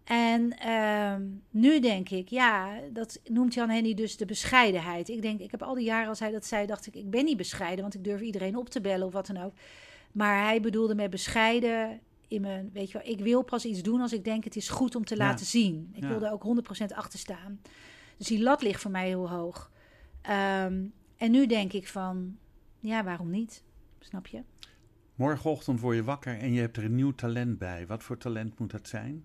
En ehm, nu denk ik, ja, dat noemt Jan Henny dus de bescheidenheid. Ik denk, ik heb al die jaren als hij dat zei, dacht ik, ik ben niet bescheiden, want ik durf iedereen op te bellen of wat dan ook. Maar hij bedoelde met bescheiden in mijn, weet je wel, ik wil pas iets doen als ik denk het is goed om te Ja. laten zien. Ik Ja. wil er ook 100% achter staan. Dus die lat ligt voor mij heel hoog. Ehm, en nu denk ik van, ja, waarom niet? Snap je? Morgenochtend word je wakker en je hebt er een nieuw talent bij. Wat voor talent moet dat zijn?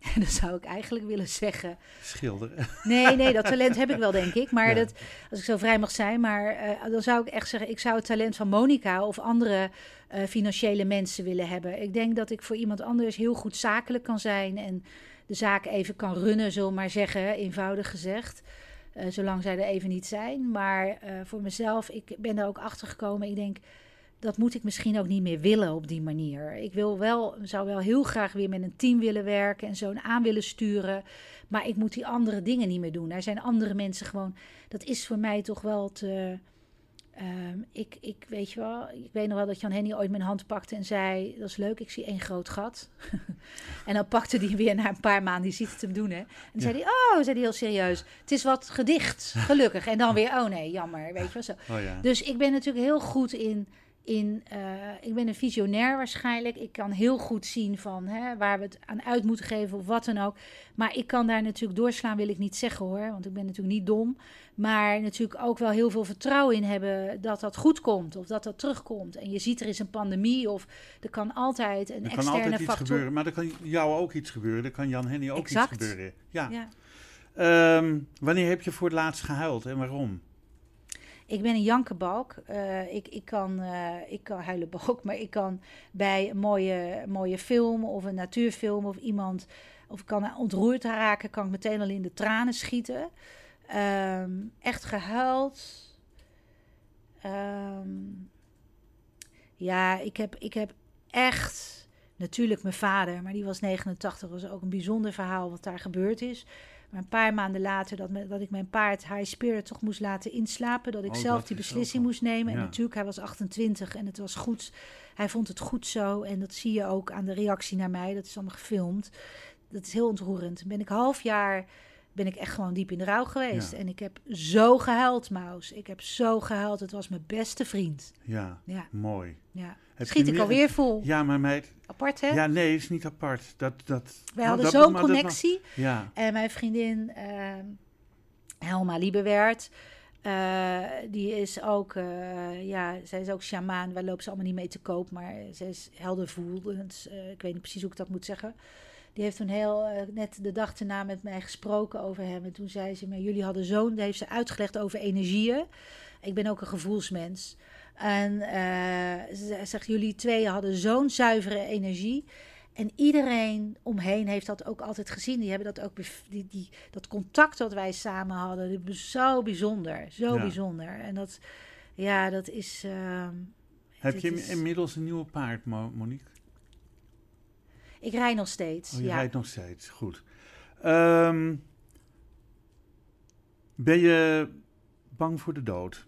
En dan zou ik eigenlijk willen zeggen. Schilderen. Nee, nee, dat talent heb ik wel, denk ik. Maar Ja. dat, als ik zo vrij mag zijn, maar eh, dan zou ik echt zeggen: ik zou het talent van Monica of andere eh, financiële mensen willen hebben. Ik denk dat ik voor iemand anders heel goed zakelijk kan zijn en de zaak even kan runnen, zullen maar zeggen, eenvoudig gezegd. Eh, zolang zij er even niet zijn. Maar voor mezelf, ik ben daar ook achter gekomen. Ik denk, dat moet ik misschien ook niet meer willen op die manier. Ik wil wel, zou wel heel graag weer met een team willen werken en zo'n aan willen sturen. Maar ik moet die andere dingen niet meer doen. Er zijn andere mensen gewoon. Dat is voor mij toch wel te. ehm, ik, ik weet je wel, ik weet nog wel dat Jan Henny ooit mijn hand pakte en zei: Dat is leuk, ik zie één groot gat. en dan pakte hij weer na een paar maanden, die ziet het hem doen. Hè? En dan zei hij: Oh, zei hij heel serieus: Het is wat gedicht, gelukkig. En dan weer: Oh nee, jammer, weet je wel zo. Oh ja. Dus ik ben natuurlijk heel goed in in. eh, ik ben een visionair waarschijnlijk. Ik kan heel goed zien van hè, waar we het aan uit moeten geven of wat dan ook. Maar ik kan daar natuurlijk doorslaan, wil ik niet zeggen hoor. Want ik ben natuurlijk niet dom. Maar natuurlijk ook wel heel veel vertrouwen in hebben dat dat goed komt. Of dat dat terugkomt. En je ziet er is een pandemie of er kan altijd een Er kan externe altijd iets factor. gebeuren, maar er kan jou ook iets gebeuren. Er kan Jan Henny ook Exact. iets gebeuren. Ja. Ja. Ehm, wanneer heb je voor het laatst gehuild en waarom? Ik ben een jankenbalk. Eh, ik, ik, kan, eh, ik kan huilen balk, maar ik kan bij een mooie, mooie film of een natuurfilm of iemand, of ik kan ontroerd raken, kan ik meteen al in de tranen schieten. Ehm, echt gehuild. Ehm, ja, ik heb, ik heb echt, natuurlijk mijn vader, maar die was 89, was ook een bijzonder verhaal wat daar gebeurd is. Maar een paar maanden later dat, me- dat ik mijn paard High Spirit toch moest laten inslapen. Dat ik Oh, zelf dat die is beslissing moest nemen. En natuurlijk, hij was 28 en het was goed. Hij vond het goed zo. En dat zie je ook aan de reactie naar mij. Dat is allemaal gefilmd. Dat is heel ontroerend. Ben ik half jaar ben ik echt gewoon diep in de rouw geweest. Ja. En ik heb zo gehuild, Maus. Ik heb zo gehuild. Het was mijn beste vriend. Ja, Ja, mooi. ja. Schiet ik alweer vol. Ja, maar meid... Apart, hè? Ja, nee, is niet apart. Dat, dat, Wij nou, hadden zo'n dat connectie. Ja, En mijn vriendin ehm, Helma Liebewert, eh, die is ook, eh, ja, zij is ook sjamaan. Waar loopt ze allemaal niet mee te koop, maar ze is heldervoelend. Eh, ik weet niet precies hoe ik dat moet zeggen. Die heeft toen heel, net de dag erna met mij gesproken over hem. En toen zei ze, maar jullie hadden zo'n, heeft ze uitgelegd over energieën. Ik ben ook een gevoelsmens. En eh, ze zegt, jullie twee hadden zo'n zuivere energie. En iedereen omheen heeft dat ook altijd gezien. Die hebben dat ook, die, die, dat contact dat wij samen hadden, dat was zo bijzonder. Zo Ja. bijzonder. En dat, ja, dat is. ehm, heb je is- inmiddels een nieuwe paard, Mo- Monique? ik rij nog steeds. Oh, je ja. rijdt nog steeds. Goed. Ehm, ben je bang voor de dood?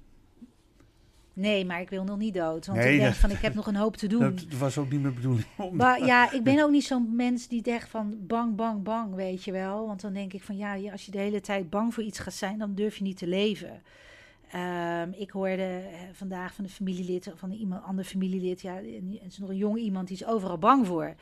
Nee, maar ik wil nog niet dood. Want Nee, ik denk dat- van, ik heb nog een hoop te doen. Dat was ook niet mijn bedoeling. om- Maar ja, ik ben ook niet zo'n mens die zegt van bang, bang, bang, weet je wel. Want dan denk ik van ja, als je de hele tijd bang voor iets gaat zijn, dan durf je niet te leven. Ehm, ik hoorde eh, vandaag van een familielid, van een iemand, ander familielid, ja, en het is nog een jong iemand, die is overal bang voor.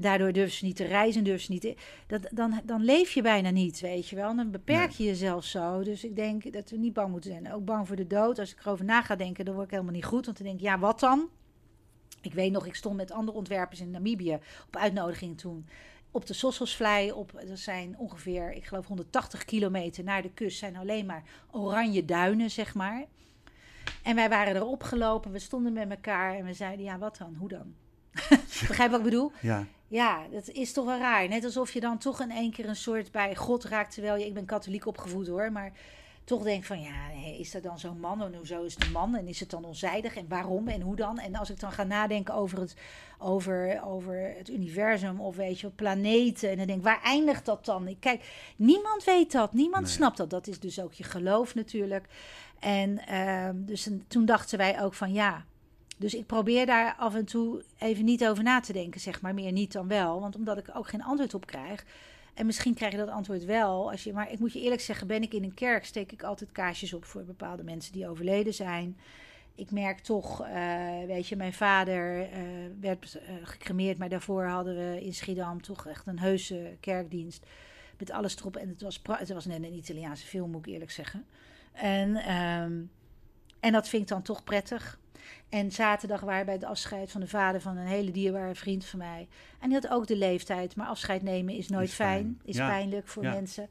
Daardoor durven ze niet te reizen, durven ze niet te, dat, dan, dan leef je bijna niet, weet je wel. Dan beperk je jezelf zo. Dus ik denk dat we niet bang moeten zijn. Ook bang voor de dood. Als ik erover na ga denken, dan word ik helemaal niet goed. Want dan denk ik, ja, wat dan? Ik weet nog, ik stond met andere ontwerpers in Namibië op uitnodiging toen. Op de Sossosvlei, op, er zijn ongeveer, ik geloof 180 kilometer naar de kust, zijn alleen maar oranje duinen, zeg maar. En wij waren erop gelopen, we stonden met elkaar en we zeiden, ja, wat dan? Hoe dan? Begrijp wat ik bedoel? Ja, Ja, dat is toch wel raar. Net alsof je dan toch in één keer een soort bij God raakt. Terwijl je, ik ben katholiek opgevoed hoor, maar toch denk van ja, is dat dan zo'n man? En hoezo is het een man? En is het dan onzijdig? En waarom? En hoe dan? En als ik dan ga nadenken over het, over, over het universum of weet je, planeten. En dan denk ik, waar eindigt dat dan? Ik, kijk, niemand weet dat. Niemand Nee. snapt dat. Dat is dus ook je geloof natuurlijk. En ehm, dus toen dachten wij ook van ja, dus ik probeer daar af en toe even niet over na te denken, zeg maar. Meer niet dan wel. Want omdat ik ook geen antwoord op krijg. En misschien krijg je dat antwoord wel. Als je, maar ik moet je eerlijk zeggen, ben ik in een kerk, steek ik altijd kaarsjes op voor bepaalde mensen die overleden zijn. Ik merk toch, eh, weet je, mijn vader eh, werd eh, gecremeerd, maar daarvoor hadden we in Schiedam toch echt een heuse kerkdienst. Met alles erop. En het was, het was net een Italiaanse film, moet ik eerlijk zeggen. En, ehm, en dat vind ik dan toch prettig. En zaterdag waren we bij het afscheid van de vader van een hele dierbare vriend van mij. En die had ook de leeftijd, maar afscheid nemen is nooit Is fijn. fijn. Is Ja. pijnlijk voor Ja. mensen.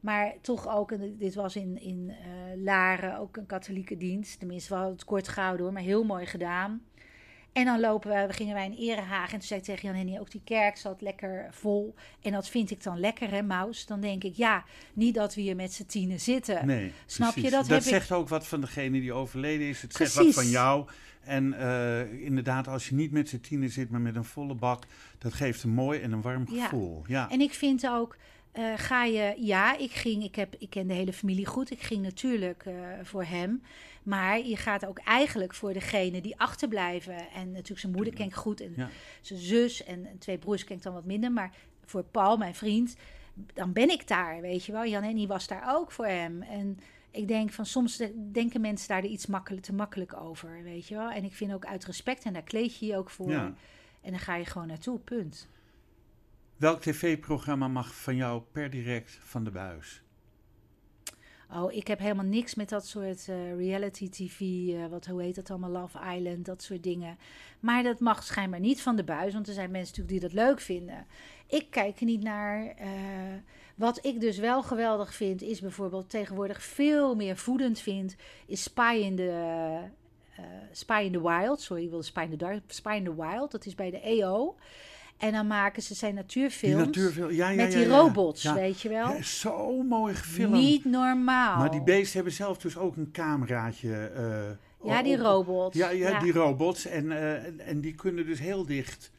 Maar toch ook, en dit was in, in eh, Laren, ook een katholieke dienst. Tenminste, we hadden het kort gehouden hoor, maar heel mooi gedaan. En dan lopen we, we gingen wij in Erehagen. En toen zei ik tegen Jan Henny, ook die kerk zat lekker vol. En dat vind ik dan lekker, hè, Maus? Dan denk ik, ja, niet dat we hier met z'n tienen zitten. nee. Snap je, dat Dat heb ik- zegt ook wat van degene die overleden is. Het zegt wat van jou. En eh, inderdaad, als je niet met z'n tienen zit, maar met een volle bak, dat geeft een mooi en een warm gevoel. Ja. En ik vind ook, eh, ga je, ja, ik ging, ik, heb, ik ken de hele familie goed. Ik ging natuurlijk eh, voor hem. Maar je gaat ook eigenlijk voor degene die achterblijven. En natuurlijk zijn moeder ken ik goed. En Ja. zijn zus en, en twee broers ken ik dan wat minder. Maar voor Paul, mijn vriend, dan ben ik daar, weet je wel. Jan Henny was daar ook voor hem. En ik denk van soms de- denken mensen daar iets makkelijk, te makkelijk over, weet je wel. En ik vind ook uit respect, en daar kleed je je ook voor. Ja. En dan ga je gewoon naartoe, punt. Welk tv-programma mag van jou per direct van de buis? Oh, ik heb helemaal niks met dat soort eh, reality tv, eh, wat, hoe heet dat allemaal, Love Island, dat soort dingen. Maar dat mag schijnbaar niet van de buis, want er zijn mensen natuurlijk die dat leuk vinden. Ik kijk er niet naar. eh, wat ik dus wel geweldig vind, is bijvoorbeeld tegenwoordig veel meer voedend vind, is Spy in the, Spy in the Wild. Sorry, ik wilde Spy in the Dark. Spy in the Wild, dat is bij de EO. En dan maken ze zijn Die natuurfilms natuurfilm, ja, ja, met die robots, weet je wel. Zo mooi gefilmd. Niet normaal. Maar die beesten hebben zelf dus ook een cameraatje. eh, Ja, die robots. Ja, die robots. En, eh, en, die kunnen dus heel dicht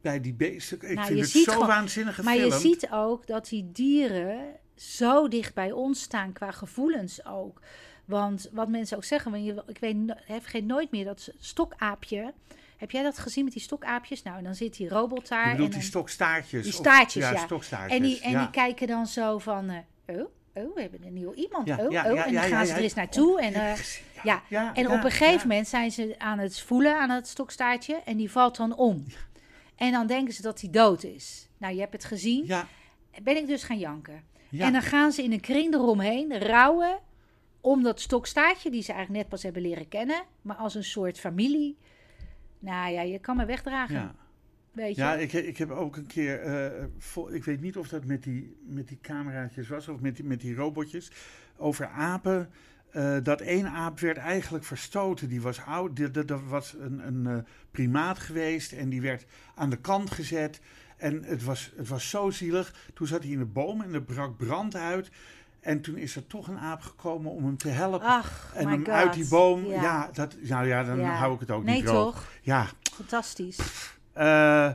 bij die beesten. Ik Nou, vind het zo gewoon- waanzinnig Maar je gefilmd. ziet ook dat die dieren zo dicht bij ons staan qua gevoelens ook. Want wat mensen ook zeggen, ik weet, hè, vergeet nooit meer dat stokaapje. Heb jij dat gezien met die stokaapjes? Nou, en dan zit die robot daar. Je bedoelt en die stokstaartjes. die of- staartjes, ja. stokstaartjes. en die, en ja. die kijken dan zo van, eh, oh, oh, we hebben een nieuw iemand. Ja, oh, oh, en dan gaan ze er eens naartoe. En, eh, ja. ja, en op een gegeven moment zijn ze aan het voelen aan het stokstaartje en die valt dan om. En dan denken ze dat hij dood is. Nou, je hebt het gezien. Ja, Ben ik dus gaan janken. ja. En dan gaan ze in een kring eromheen rouwen om dat stokstaartje, die ze eigenlijk net pas hebben leren kennen, maar als een soort familie. Nou ja, je kan me wegdragen, ja. weet je. Ja, ik, ik heb ook een keer, eh, vol- ik weet niet of dat met die, met die cameraatjes was of met die, met die robotjes, over apen. eh, dat één aap werd eigenlijk verstoten. Die was oud, dat was een, een eh, primaat geweest en die werd aan de kant gezet. En het was, het was zo zielig. Toen zat hij in de boom en er brak brand uit. En toen is er toch een aap gekomen om hem te helpen. Ach, en hem God. uit die boom. Ja, Ja. dat, nou ja, dan Ja. hou ik het ook nee, niet droog. toch? Ja, Fantastisch. eh,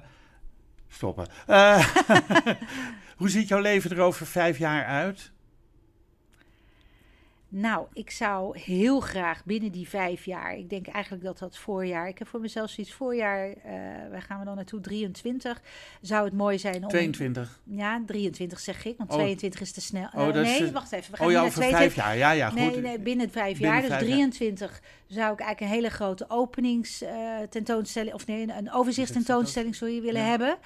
stoppen. Eh, hoe ziet jouw leven er over vijf jaar uit? Nou, ik zou heel graag binnen die vijf jaar, ik denk eigenlijk dat dat voorjaar, ik heb voor mezelf zoiets voorjaar, eh waar gaan we dan naartoe, 23, zou het mooi zijn om... 22. Ja, 23 zeg ik, want Oh. 22 is te snel. Oh, is nee, wacht even, we gaan Oh ja, over 22. vijf jaar. Ja, ja, goed. Nee, nee, binnen vijf Binnen jaar. Dus vijf jaar. 23 zou ik eigenlijk een hele grote openingstentoonstelling, tentoonstelling of nee, een- een overzichtstentoonstelling, sorry, willen Ja. hebben.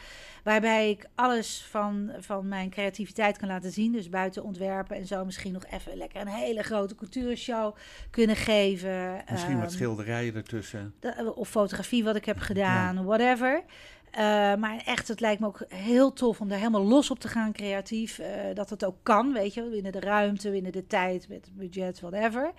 Waarbij ik alles van, van mijn creativiteit kan laten zien. Dus buiten ontwerpen en zo misschien nog even lekker een hele grote cultuurshow kunnen geven. Misschien wat Ehm, schilderijen ertussen. of fotografie wat ik heb gedaan, whatever. Eh, maar echt, het lijkt me ook heel tof om daar helemaal los op te gaan, creatief. eh, dat het ook kan, weet je, binnen de ruimte, binnen de tijd, met het budget, whatever.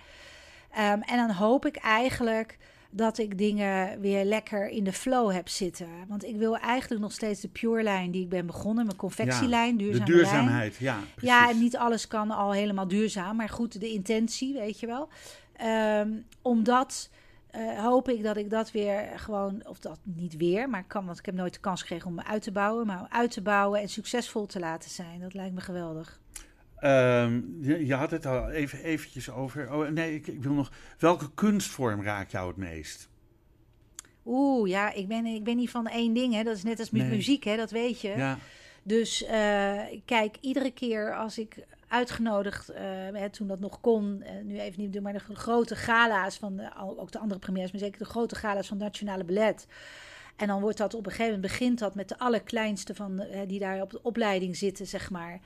Ehm, en dan hoop ik eigenlijk dat ik dingen weer lekker in de flow heb zitten. Want ik wil eigenlijk nog steeds de pure lijn die ik ben begonnen, mijn confectielijn, de duurzame lijn. duurzaamheid, ja. Precies. Ja, en niet alles kan al helemaal duurzaam, maar goed, de intentie, weet je wel. Ehm, omdat eh, hoop ik dat ik dat weer gewoon, of dat niet weer, maar kan, want ik heb nooit de kans gekregen om me uit te bouwen, maar om uit te bouwen en succesvol te laten zijn. Dat lijkt me geweldig. Ehm, je, je had het al even eventjes over. Oh, nee, ik, ik wil nog. Welke kunstvorm raakt jou het meest? Oeh, ja, ik ben, ik ben niet van één ding, hè. Dat is net als met Nee. muziek, hè. Dat weet je. Ja, Dus eh, kijk, iedere keer als ik uitgenodigd, eh, hè, toen dat nog kon, eh, nu even niet doen, maar de grote gala's van de, ook de andere premières, maar zeker de grote gala's van het Nationale Ballet. En dan wordt dat op een gegeven moment begint dat met de allerkleinste van hè, die daar op de opleiding zitten, zeg maar.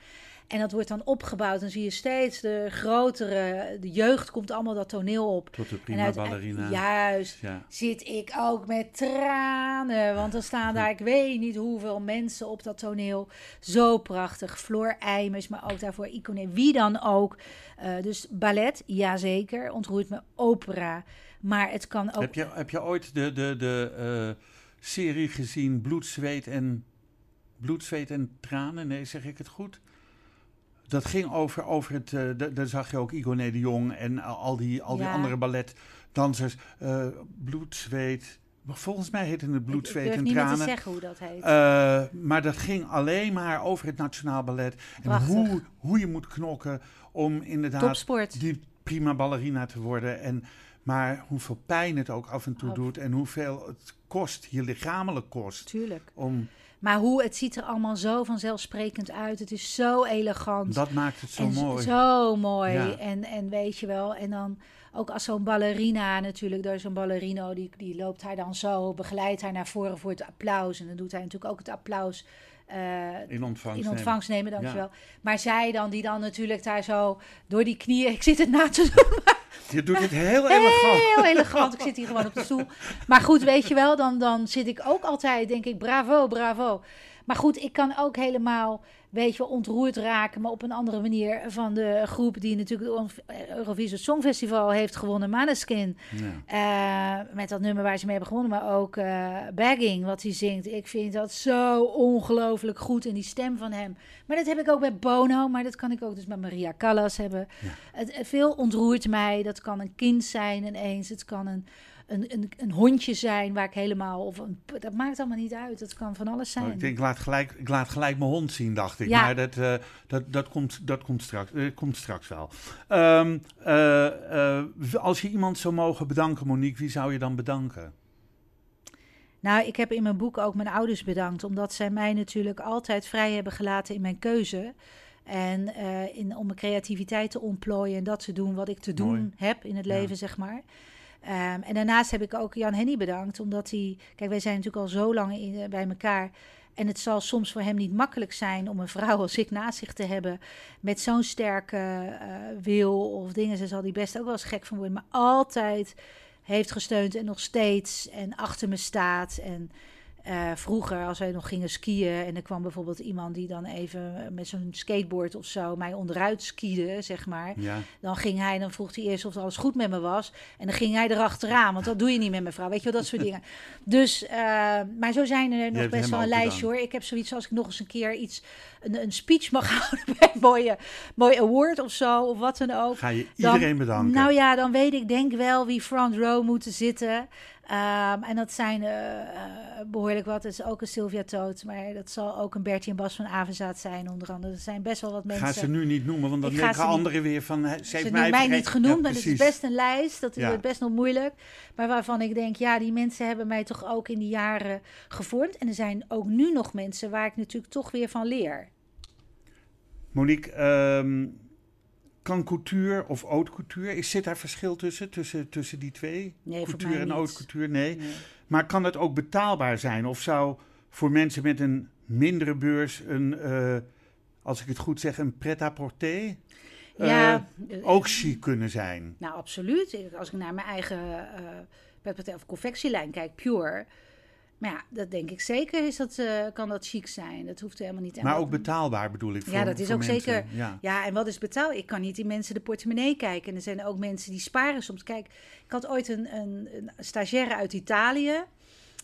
En dat wordt dan opgebouwd. Dan zie je steeds de grotere, de jeugd komt allemaal dat toneel op. tot de En prima uit- ballerina. Juist Ja. zit ik ook met tranen. Want er staan daar, ik weet niet hoeveel mensen op dat toneel. Zo prachtig. Floor Eimers, maar ook daarvoor Icone. Wie dan ook. Eh, dus ballet, jazeker. Ontroert me opera. Maar het kan ook... Heb, je, heb je ooit de, de, de eh, serie gezien Bloed, Zweet en... Bloed, Zweet en Tranen? Nee, zeg ik het goed? Dat ging over, over het... eh, da- daar zag je ook Igone de Jong en al die, al die Ja. andere balletdansers. eh bloed, Zweet... Volgens mij heette het Bloed, ik Zweet en niet meer Tranen. te zeggen hoe dat heet. Eh, maar dat ging alleen maar over het Nationaal Ballet. En hoe, hoe je moet knokken om inderdaad Topsport. die prima ballerina te worden. En Maar hoeveel pijn het ook af en toe doet en hoeveel het kost, je lichamelijk kost. Tuurlijk. Om, Maar hoe, het ziet er allemaal zo vanzelfsprekend uit. Het is zo elegant. dat maakt het zo en mooi. Zo mooi. Ja. En, en weet je wel, en dan ook als zo'n ballerina natuurlijk, door zo'n ballerino, die, die loopt hij dan zo, begeleidt haar naar voren voor het applaus. En dan doet hij natuurlijk ook het applaus eh, in ontvangst. in nemen. ontvangst nemen, dankjewel. Maar zij dan, die dan natuurlijk daar zo door die knieën, ik zit het na te doen, Je doet het heel elegant. Heel elegant. Ik zit hier gewoon op de stoel. Maar goed, weet je wel, dan, dan zit ik ook altijd, denk ik, bravo, bravo. Maar goed, ik kan ook helemaal, weet je wel, ontroerd raken, maar op een andere manier van de groep die natuurlijk het Eurovisie Songfestival heeft gewonnen, Maneskin. Ja. Eh, met dat nummer waar ze mee hebben gewonnen, maar ook eh Bagging, wat hij zingt. Ik vind dat zo ongelooflijk goed in die stem van hem. Maar dat heb ik ook bij Bono, maar dat kan ik ook dus met Maria Callas hebben. Het- veel ontroert mij. Dat kan een kind zijn ineens. Het kan een, een, een, een hondje zijn waar ik helemaal... Of een, dat maakt allemaal niet uit. Het kan van alles zijn. Oh, ik denk, ik laat, gelijk, ik laat gelijk mijn hond zien, dacht ik. Ja. Maar dat, eh, dat, dat, komt, dat komt, straks, eh, komt straks wel. Ehm, eh, als je iemand zou mogen bedanken, Monique, wie zou je dan bedanken? Nou, ik heb in mijn boek ook mijn ouders bedankt, omdat zij mij natuurlijk altijd vrij hebben gelaten in mijn keuze. En in, om mijn creativiteit te ontplooien en dat te doen wat ik te doen heb in het Ja. leven, zeg maar. Ehm, en daarnaast heb ik ook Jan Henny bedankt, omdat hij... Kijk, wij zijn natuurlijk al zo lang in, eh, bij elkaar. En het zal soms voor hem niet makkelijk zijn om een vrouw als ik naast zich te hebben... met zo'n sterke eh, wil of dingen. Ze zal die best ook wel eens gek van worden. Maar altijd heeft gesteund en nog steeds en achter me staat. En eh, vroeger, als wij nog gingen skiën en er kwam bijvoorbeeld iemand die dan even met zo'n skateboard of zo mij onderuit skiede, zeg maar. Ja. Dan ging hij, dan vroeg hij eerst of alles goed met me was. En dan ging hij erachteraan, want dat doe je niet met mijn vrouw. Weet je wel, dat soort dingen. Dus, eh, maar zo zijn er nog best wel een lijstje hoor. Ik heb zoiets als ik nog eens een keer iets, een, een speech mag houden bij een mooie, mooie award of zo, of wat dan ook. Ga je Dan- iedereen bedanken? Nou ja, dan weet ik denk wel wie front row moeten zitten. Ehm, en dat zijn eh, eh, behoorlijk wat. Dat is ook een Sylvia Toot, maar dat zal ook een Bertie en Bas van Avenzaat zijn onder andere. Er zijn best wel wat mensen. Ga ze nu niet noemen, want dan denken anderen weer van... hè, Ze heeft mij, mij niet genoemd, Ja, maar het is best een lijst. Dat Ja. wordt best nog moeilijk. Maar waarvan ik denk, ja, die mensen hebben mij toch ook in die jaren gevormd. En er zijn ook nu nog mensen waar ik natuurlijk toch weer van leer. Monique, ehm, kan couture of haute couture, is, zit daar verschil tussen, tussen, tussen die twee? Nee, couture en haute couture, nee. Nee. Maar kan het ook betaalbaar zijn? Of zou voor mensen met een mindere beurs een, eh, als ik het goed zeg, een pret-à-porter Ja, eh, eh, ook chic kunnen zijn? Nou, absoluut. Als ik naar mijn eigen uh, of confectielijn kijk, pure. Maar ja, dat denk ik zeker is dat, eh, kan dat chic zijn. Dat hoeft helemaal niet. Maar ook betaalbaar bedoel ik. Voor, Ja, dat is ook mensen. zeker. Ja. Ja, en wat is betaal? Ik kan niet in mensen de portemonnee kijken. En er zijn ook mensen die sparen soms. Kijk, ik had ooit een, een, een stagiaire uit Italië,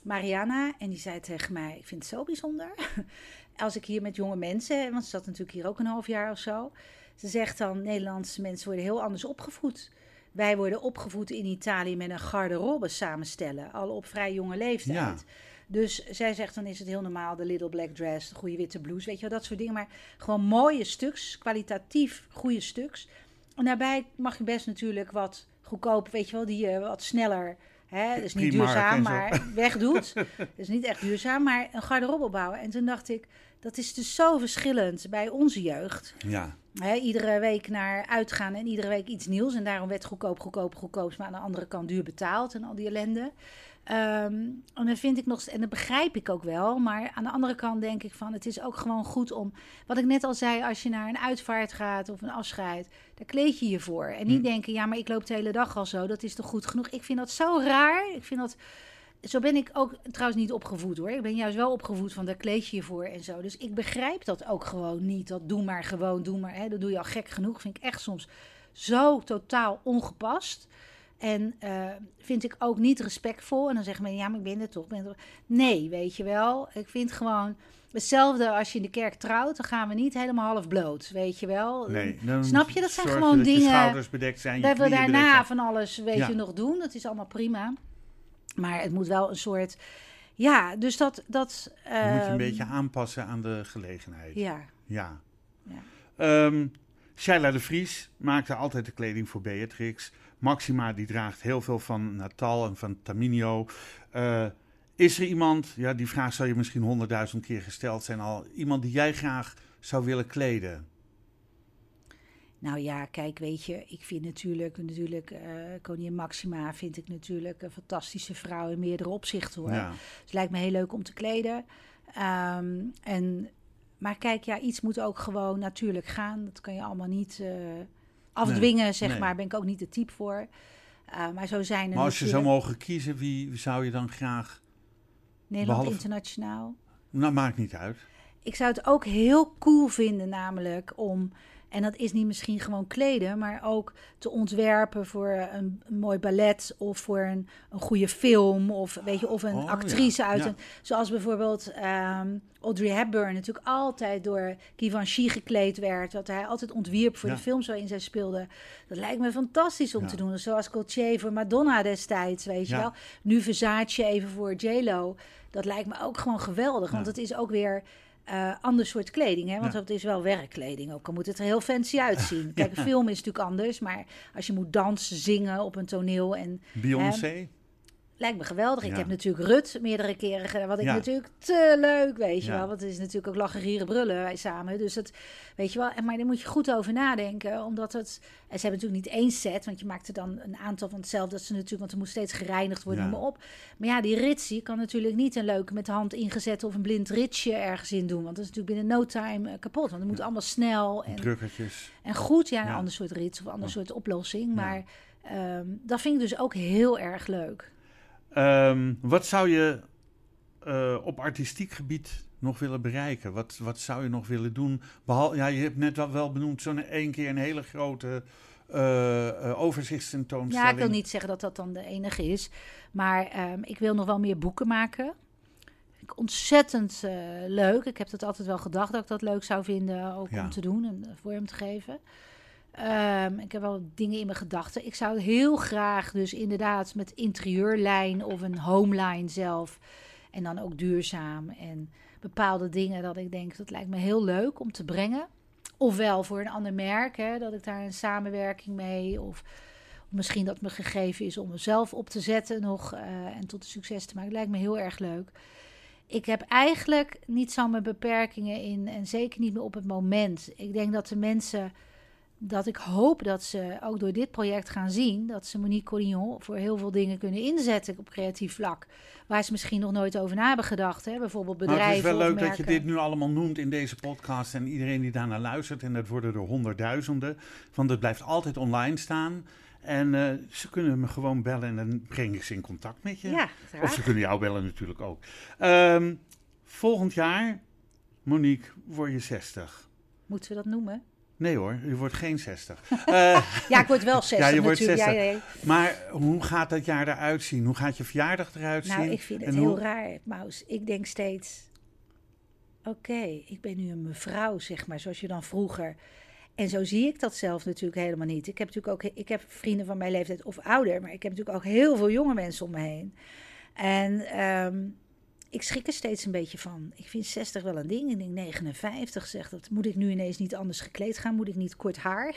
Mariana, en die zei tegen mij: Ik vind het zo bijzonder. Als ik hier met jonge mensen, want ze zat natuurlijk hier ook een half jaar of zo. Ze zegt dan: Nederlandse mensen worden heel anders opgevoed. Wij worden opgevoed in Italië met een garderobe samenstellen, al op vrij jonge leeftijd. Ja. Dus zij zegt dan is het heel normaal, de little black dress, de goede witte blouse, weet je wel, dat soort dingen. Maar gewoon mooie stuks, kwalitatief goede stuks. En daarbij mag je best natuurlijk wat goedkoop, weet je wel, die je wat sneller, hè, is niet Primark duurzaam, maar wegdoet. Dat is niet echt duurzaam, maar een garderobe bouwen. En toen dacht ik, dat is dus zo verschillend bij onze jeugd. ja. Hè, iedere week naar uitgaan en iedere week iets nieuws. En daarom werd goedkoop, goedkoop, goedkoop. Maar aan de andere kant duur betaald en al die ellende. Ehm, en dan vind ik nog, en dat begrijp ik ook wel. Maar aan de andere kant denk ik van, het is ook gewoon goed om. Wat ik net al zei, als je naar een uitvaart gaat of een afscheid, daar kleed je je voor. En niet Hm. denken, ja, maar ik loop de hele dag al zo. Dat is toch goed genoeg? Ik vind dat zo raar. Ik vind dat. Zo ben ik ook trouwens niet opgevoed hoor. Ik ben juist wel opgevoed van daar kleed je je voor en zo. Dus ik begrijp dat ook gewoon niet. Dat doe maar gewoon, doe maar. Hè, dat doe je al gek genoeg. Vind ik echt soms zo totaal ongepast. En eh, vind ik ook niet respectvol. En dan zeggen mensen, ja, maar ik ben er toch. Ben er toch. Nee, weet je wel. Ik vind gewoon hetzelfde als je in de kerk trouwt. Dan gaan we niet helemaal half bloot, weet je wel. Nee, Snap je? Dat zijn gewoon dat Je dingen- schouders bedekt zijn, je Dat we daarna zijn. van alles, weet Ja. je, nog doen. Dat is allemaal prima. Maar het moet wel een soort... Ja, dus dat... dat Je moet je een ehm, beetje aanpassen aan de gelegenheid. Ja, Ja. Ja. Ehm, Shaila de Vries maakte altijd de kleding voor Beatrix. Maxima die draagt heel veel van Natal en van Taminio. Uh, is er iemand, ja, die vraag zou je misschien honderdduizend keer gesteld zijn al, iemand die jij graag zou willen kleden? Nou ja, kijk, weet je, ik vind natuurlijk, natuurlijk uh, koningin Maxima vind ik natuurlijk een fantastische vrouw in meerdere opzichten hoor. Ja. Dus het lijkt me heel leuk om te kleden. Um, en, maar kijk, ja, iets moet ook gewoon natuurlijk gaan. Dat kan je allemaal niet uh, afdwingen, zeg maar. Ben ik ook niet de type voor. Uh, maar zo zijn er Maar als je zou mogen kiezen, wie zou je dan graag... Nederland behalve... internationaal? Nou, maakt niet uit. Ik zou het ook heel cool vinden namelijk om en dat is niet misschien gewoon kleden, maar ook te ontwerpen voor een, een mooi ballet of voor een, een goede film of weet je, of een oh, actrice uit een, zoals bijvoorbeeld um, Audrey Hepburn natuurlijk altijd door Givenchy gekleed werd, wat hij altijd ontwierp voor de films waarin zij speelde. Dat lijkt me fantastisch om te doen, zoals Gaultier voor Madonna destijds, weet je wel. Nu Versace even voor J Lo. Dat lijkt me ook gewoon geweldig, want het is ook weer uh, ander soort kleding. Hè? Want het is wel werkkleding ook. Dan moet het er heel fancy uitzien. Kijk, een film is natuurlijk anders. Maar als je moet dansen, zingen op een toneel. en Beyoncé? Lijkt me geweldig. Ik heb natuurlijk Rut meerdere keren gedaan. Wat ik natuurlijk te leuk, weet je wel. Want het is natuurlijk ook lachen, gieren, brullen wij samen. Dus het, weet je wel. En, maar daar moet je goed over nadenken. Omdat het... En ze hebben natuurlijk niet één set. Want je maakt er dan een aantal van hetzelfde. Dat ze natuurlijk... Want er moet steeds gereinigd worden, maar op. Maar ja, die ritsie kan natuurlijk niet een leuke met de hand ingezet... of een blind ritsje ergens in doen. Want dat is natuurlijk binnen no time eh, kapot. Want het moet allemaal snel. En, Drukkertjes. En goed, ja, een ander soort rits of een ander soort oplossing. Maar... Um, dat vind ik dus ook heel erg leuk. Um, wat zou je uh, op artistiek gebied nog willen bereiken? Wat, wat zou je nog willen doen? Behal, ja, je hebt net wel, wel benoemd zo'n één keer een hele grote uh, uh, overzichtstentoonstelling. Ja, ik wil niet zeggen dat dat dan de enige is. Maar um, ik wil nog wel meer boeken maken. Ik ontzettend leuk. Ik heb dat altijd wel gedacht dat ik dat leuk zou vinden, ook ja. om te doen en vorm te geven. Um, ik heb wel dingen in mijn gedachten. Ik zou heel graag dus inderdaad met interieurlijn of een homeline zelf. En dan ook duurzaam en bepaalde dingen dat ik denk dat lijkt me heel leuk om te brengen. Ofwel voor een ander merk, hè, dat ik daar een samenwerking mee. Of misschien dat me gegeven is om mezelf op te zetten nog uh, en tot een succes te maken. Lijkt me heel erg leuk. Ik heb eigenlijk niet zo mijn beperkingen in en zeker niet meer op het moment. Ik denk dat de mensen dat ik hoop dat ze ook door dit project gaan zien dat ze Monique Collignon voor heel veel dingen kunnen inzetten op creatief vlak. Waar ze misschien nog nooit over na hebben gedacht. Hè? Bijvoorbeeld bedrijven. Maar het is wel leuk dat je dit nu allemaal noemt in deze podcast. En iedereen die daarnaar luistert. En dat worden er honderdduizenden. Want het blijft altijd online staan. En uh, ze kunnen me gewoon bellen en dan breng ik ze in contact met je. Ja, of ze kunnen jou bellen natuurlijk ook. Um, volgend jaar, Monique, word je 60. Moeten we dat noemen? Nee hoor, u wordt geen 60. Uh, ja, ik word wel 60 ja, je wordt natuurlijk. 60. Ja, ja, ja. Maar hoe gaat dat jaar eruit zien? Hoe gaat je verjaardag eruit nou, zien? Nou, ik vind het heel raar, Maus. Ik denk steeds... Oké, okay, ik ben nu een mevrouw, zeg maar, zoals je dan vroeger... En zo zie ik dat zelf natuurlijk helemaal niet. Ik heb natuurlijk ook ik heb vrienden van mijn leeftijd of ouder, maar ik heb natuurlijk ook heel veel jonge mensen om me heen. En um, ik schrik er steeds een beetje van. Ik vind 60 wel een ding. Ik denk 59 zegt dat. Moet ik nu ineens niet anders gekleed gaan? Moet ik niet kort haar?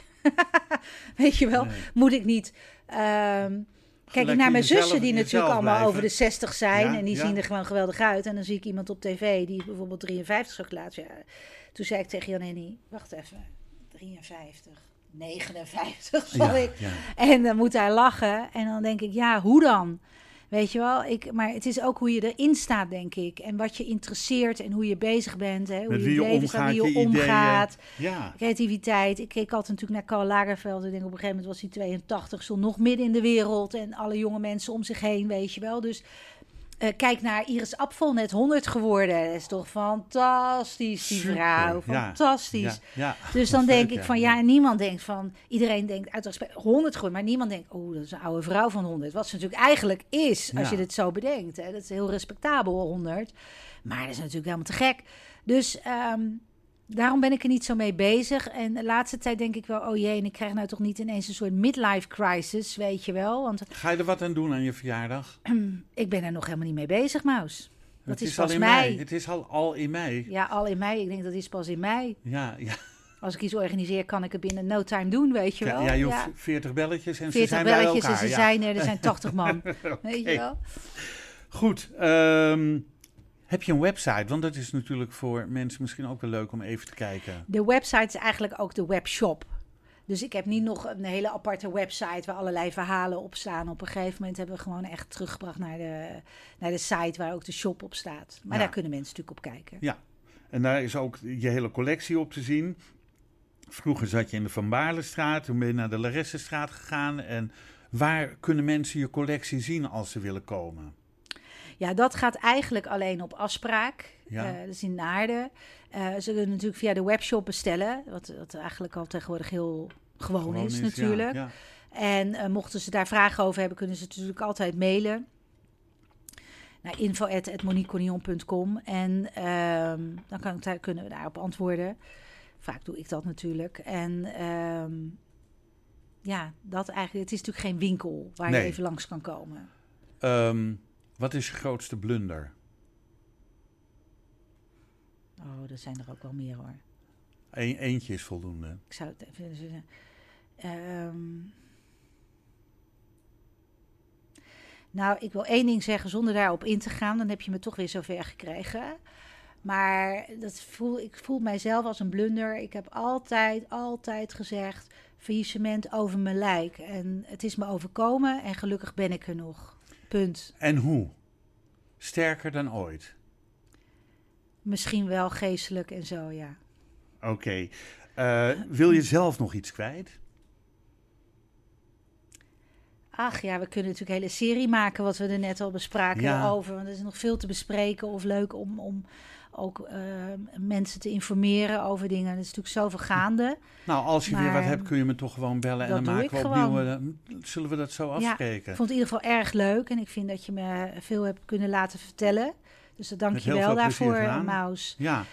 Weet je wel? Nee. Moet ik niet. Um, kijk ik naar mijn zussen die natuurlijk allemaal blijven. over de 60 zijn. Ja, en die ja. zien er gewoon geweldig uit. En dan zie ik iemand op tv die bijvoorbeeld 53 zou laten. Ja, toen zei ik tegen Jan Henny, wacht even. 53. 59 zal ik. En dan moet hij lachen. En dan denk ik, ja, hoe dan? Weet je wel, ik, maar het is ook hoe je erin staat, denk ik. En wat je interesseert en hoe je bezig bent. Hè? Hoe Met je wie je leven omgaat, wie je, je omgaat. Ja. Creativiteit. Ik keek altijd natuurlijk naar Karl Lagerfeld. En denk op een gegeven moment was hij 82, stond nog midden in de wereld. En alle jonge mensen om zich heen, weet je wel. Dus uh, kijk naar Iris Apfel, net 100 geworden. Dat is toch fantastisch, die Super, vrouw. Fantastisch. Ja, ja, dus dan denk leuk, ik van ja, en niemand denkt van, iedereen denkt uit respect 100 geworden, maar niemand denkt, oh, dat is een oude vrouw van 100. Wat ze natuurlijk eigenlijk is, als je dit zo bedenkt. Hè. Dat is heel respectabel, 100. Maar dat is natuurlijk helemaal te gek. Dus um, daarom ben ik er niet zo mee bezig. En de laatste tijd denk ik wel, oh jee, en ik krijg nou toch niet ineens een soort midlife crisis, weet je wel. Want Ga je er wat aan doen aan je verjaardag? ik ben er nog helemaal niet mee bezig, Maus. Dat het is, al in mei. Het is al, al in mei. Ja, al in mei. Ik denk dat is pas in mei. Ja, ja. als ik iets organiseer, kan ik het binnen no time doen, weet je wel. Ja, je hoeft 40 belletjes en 40 ze zijn bij belletjes elkaar. en ze ja. zijn er, er zijn 80 man. Weet je wel? Goed, ehm, heb je een website? Want dat is natuurlijk voor mensen misschien ook wel leuk om even te kijken. De website is eigenlijk ook de webshop. Dus ik heb niet nog een hele aparte website waar allerlei verhalen op staan. Op een gegeven moment hebben we gewoon echt teruggebracht naar de, naar de site waar ook de shop op staat. Maar Ja. daar kunnen mensen natuurlijk op kijken. Ja, en daar is ook je hele collectie op te zien. Vroeger zat je in de Van Baarlestraat, toen ben je naar de Laressenstraat gegaan. En waar kunnen mensen je collectie zien als ze willen komen? Ja, dat gaat eigenlijk alleen op afspraak. Ja. Eh, dus in Naarden. Eh ze kunnen natuurlijk via de webshop bestellen. Wat, wat eigenlijk al tegenwoordig heel gewoon, Gewoon is, natuurlijk. Ja, En eh, mochten ze daar vragen over hebben, kunnen ze natuurlijk altijd mailen. Naar info.moniquecornillon.com En ehm, dan kan daar, kunnen we daarop antwoorden. Vaak doe ik dat natuurlijk. En ehm, ja, dat eigenlijk. Het is natuurlijk geen winkel waar Nee. je even langs kan komen. Ehm, wat is je grootste blunder? Oh, er zijn er ook wel meer hoor. Eén, eentje is voldoende. Ik zou het even zeggen. Ehm, nou, ik wil één ding zeggen zonder daarop in te gaan. Dan heb je me toch weer zover gekregen. Maar dat voel, ik voel mijzelf als een blunder. Ik heb altijd, altijd gezegd: faillissement over mijn lijk. En het is me overkomen en gelukkig ben ik er nog. Punt. En hoe? Sterker dan ooit. Misschien wel geestelijk en zo, ja. Oké. Eh, wil je zelf nog iets kwijt? Ach ja, we kunnen natuurlijk een hele serie maken, wat we er net al bespraken Ja. over. Want er is nog veel te bespreken of leuk om, om ook eh, mensen te informeren over dingen. Er is natuurlijk zoveel gaande. Nou, als je weer wat hebt, kun je me toch gewoon bellen en dan maken we opnieuw. gewoon. eh, zullen we dat zo Ja, afspreken? ik vond het in ieder geval erg leuk en ik vind dat je me veel hebt kunnen laten vertellen. Dus dat dank Met je heel wel daarvoor. Maus. Ja.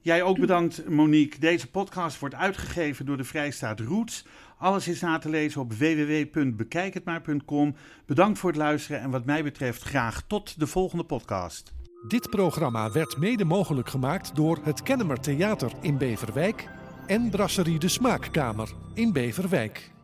Jij ook bedankt, Monique. Deze podcast wordt uitgegeven door de Vrijstaat Roots. Alles is na te lezen op www.bekijkhetmaar.com. Bedankt voor het luisteren en wat mij betreft graag tot de volgende podcast. Dit programma werd mede mogelijk gemaakt door het Kennemer Theater in Beverwijk en Brasserie de Smaakkamer in Beverwijk.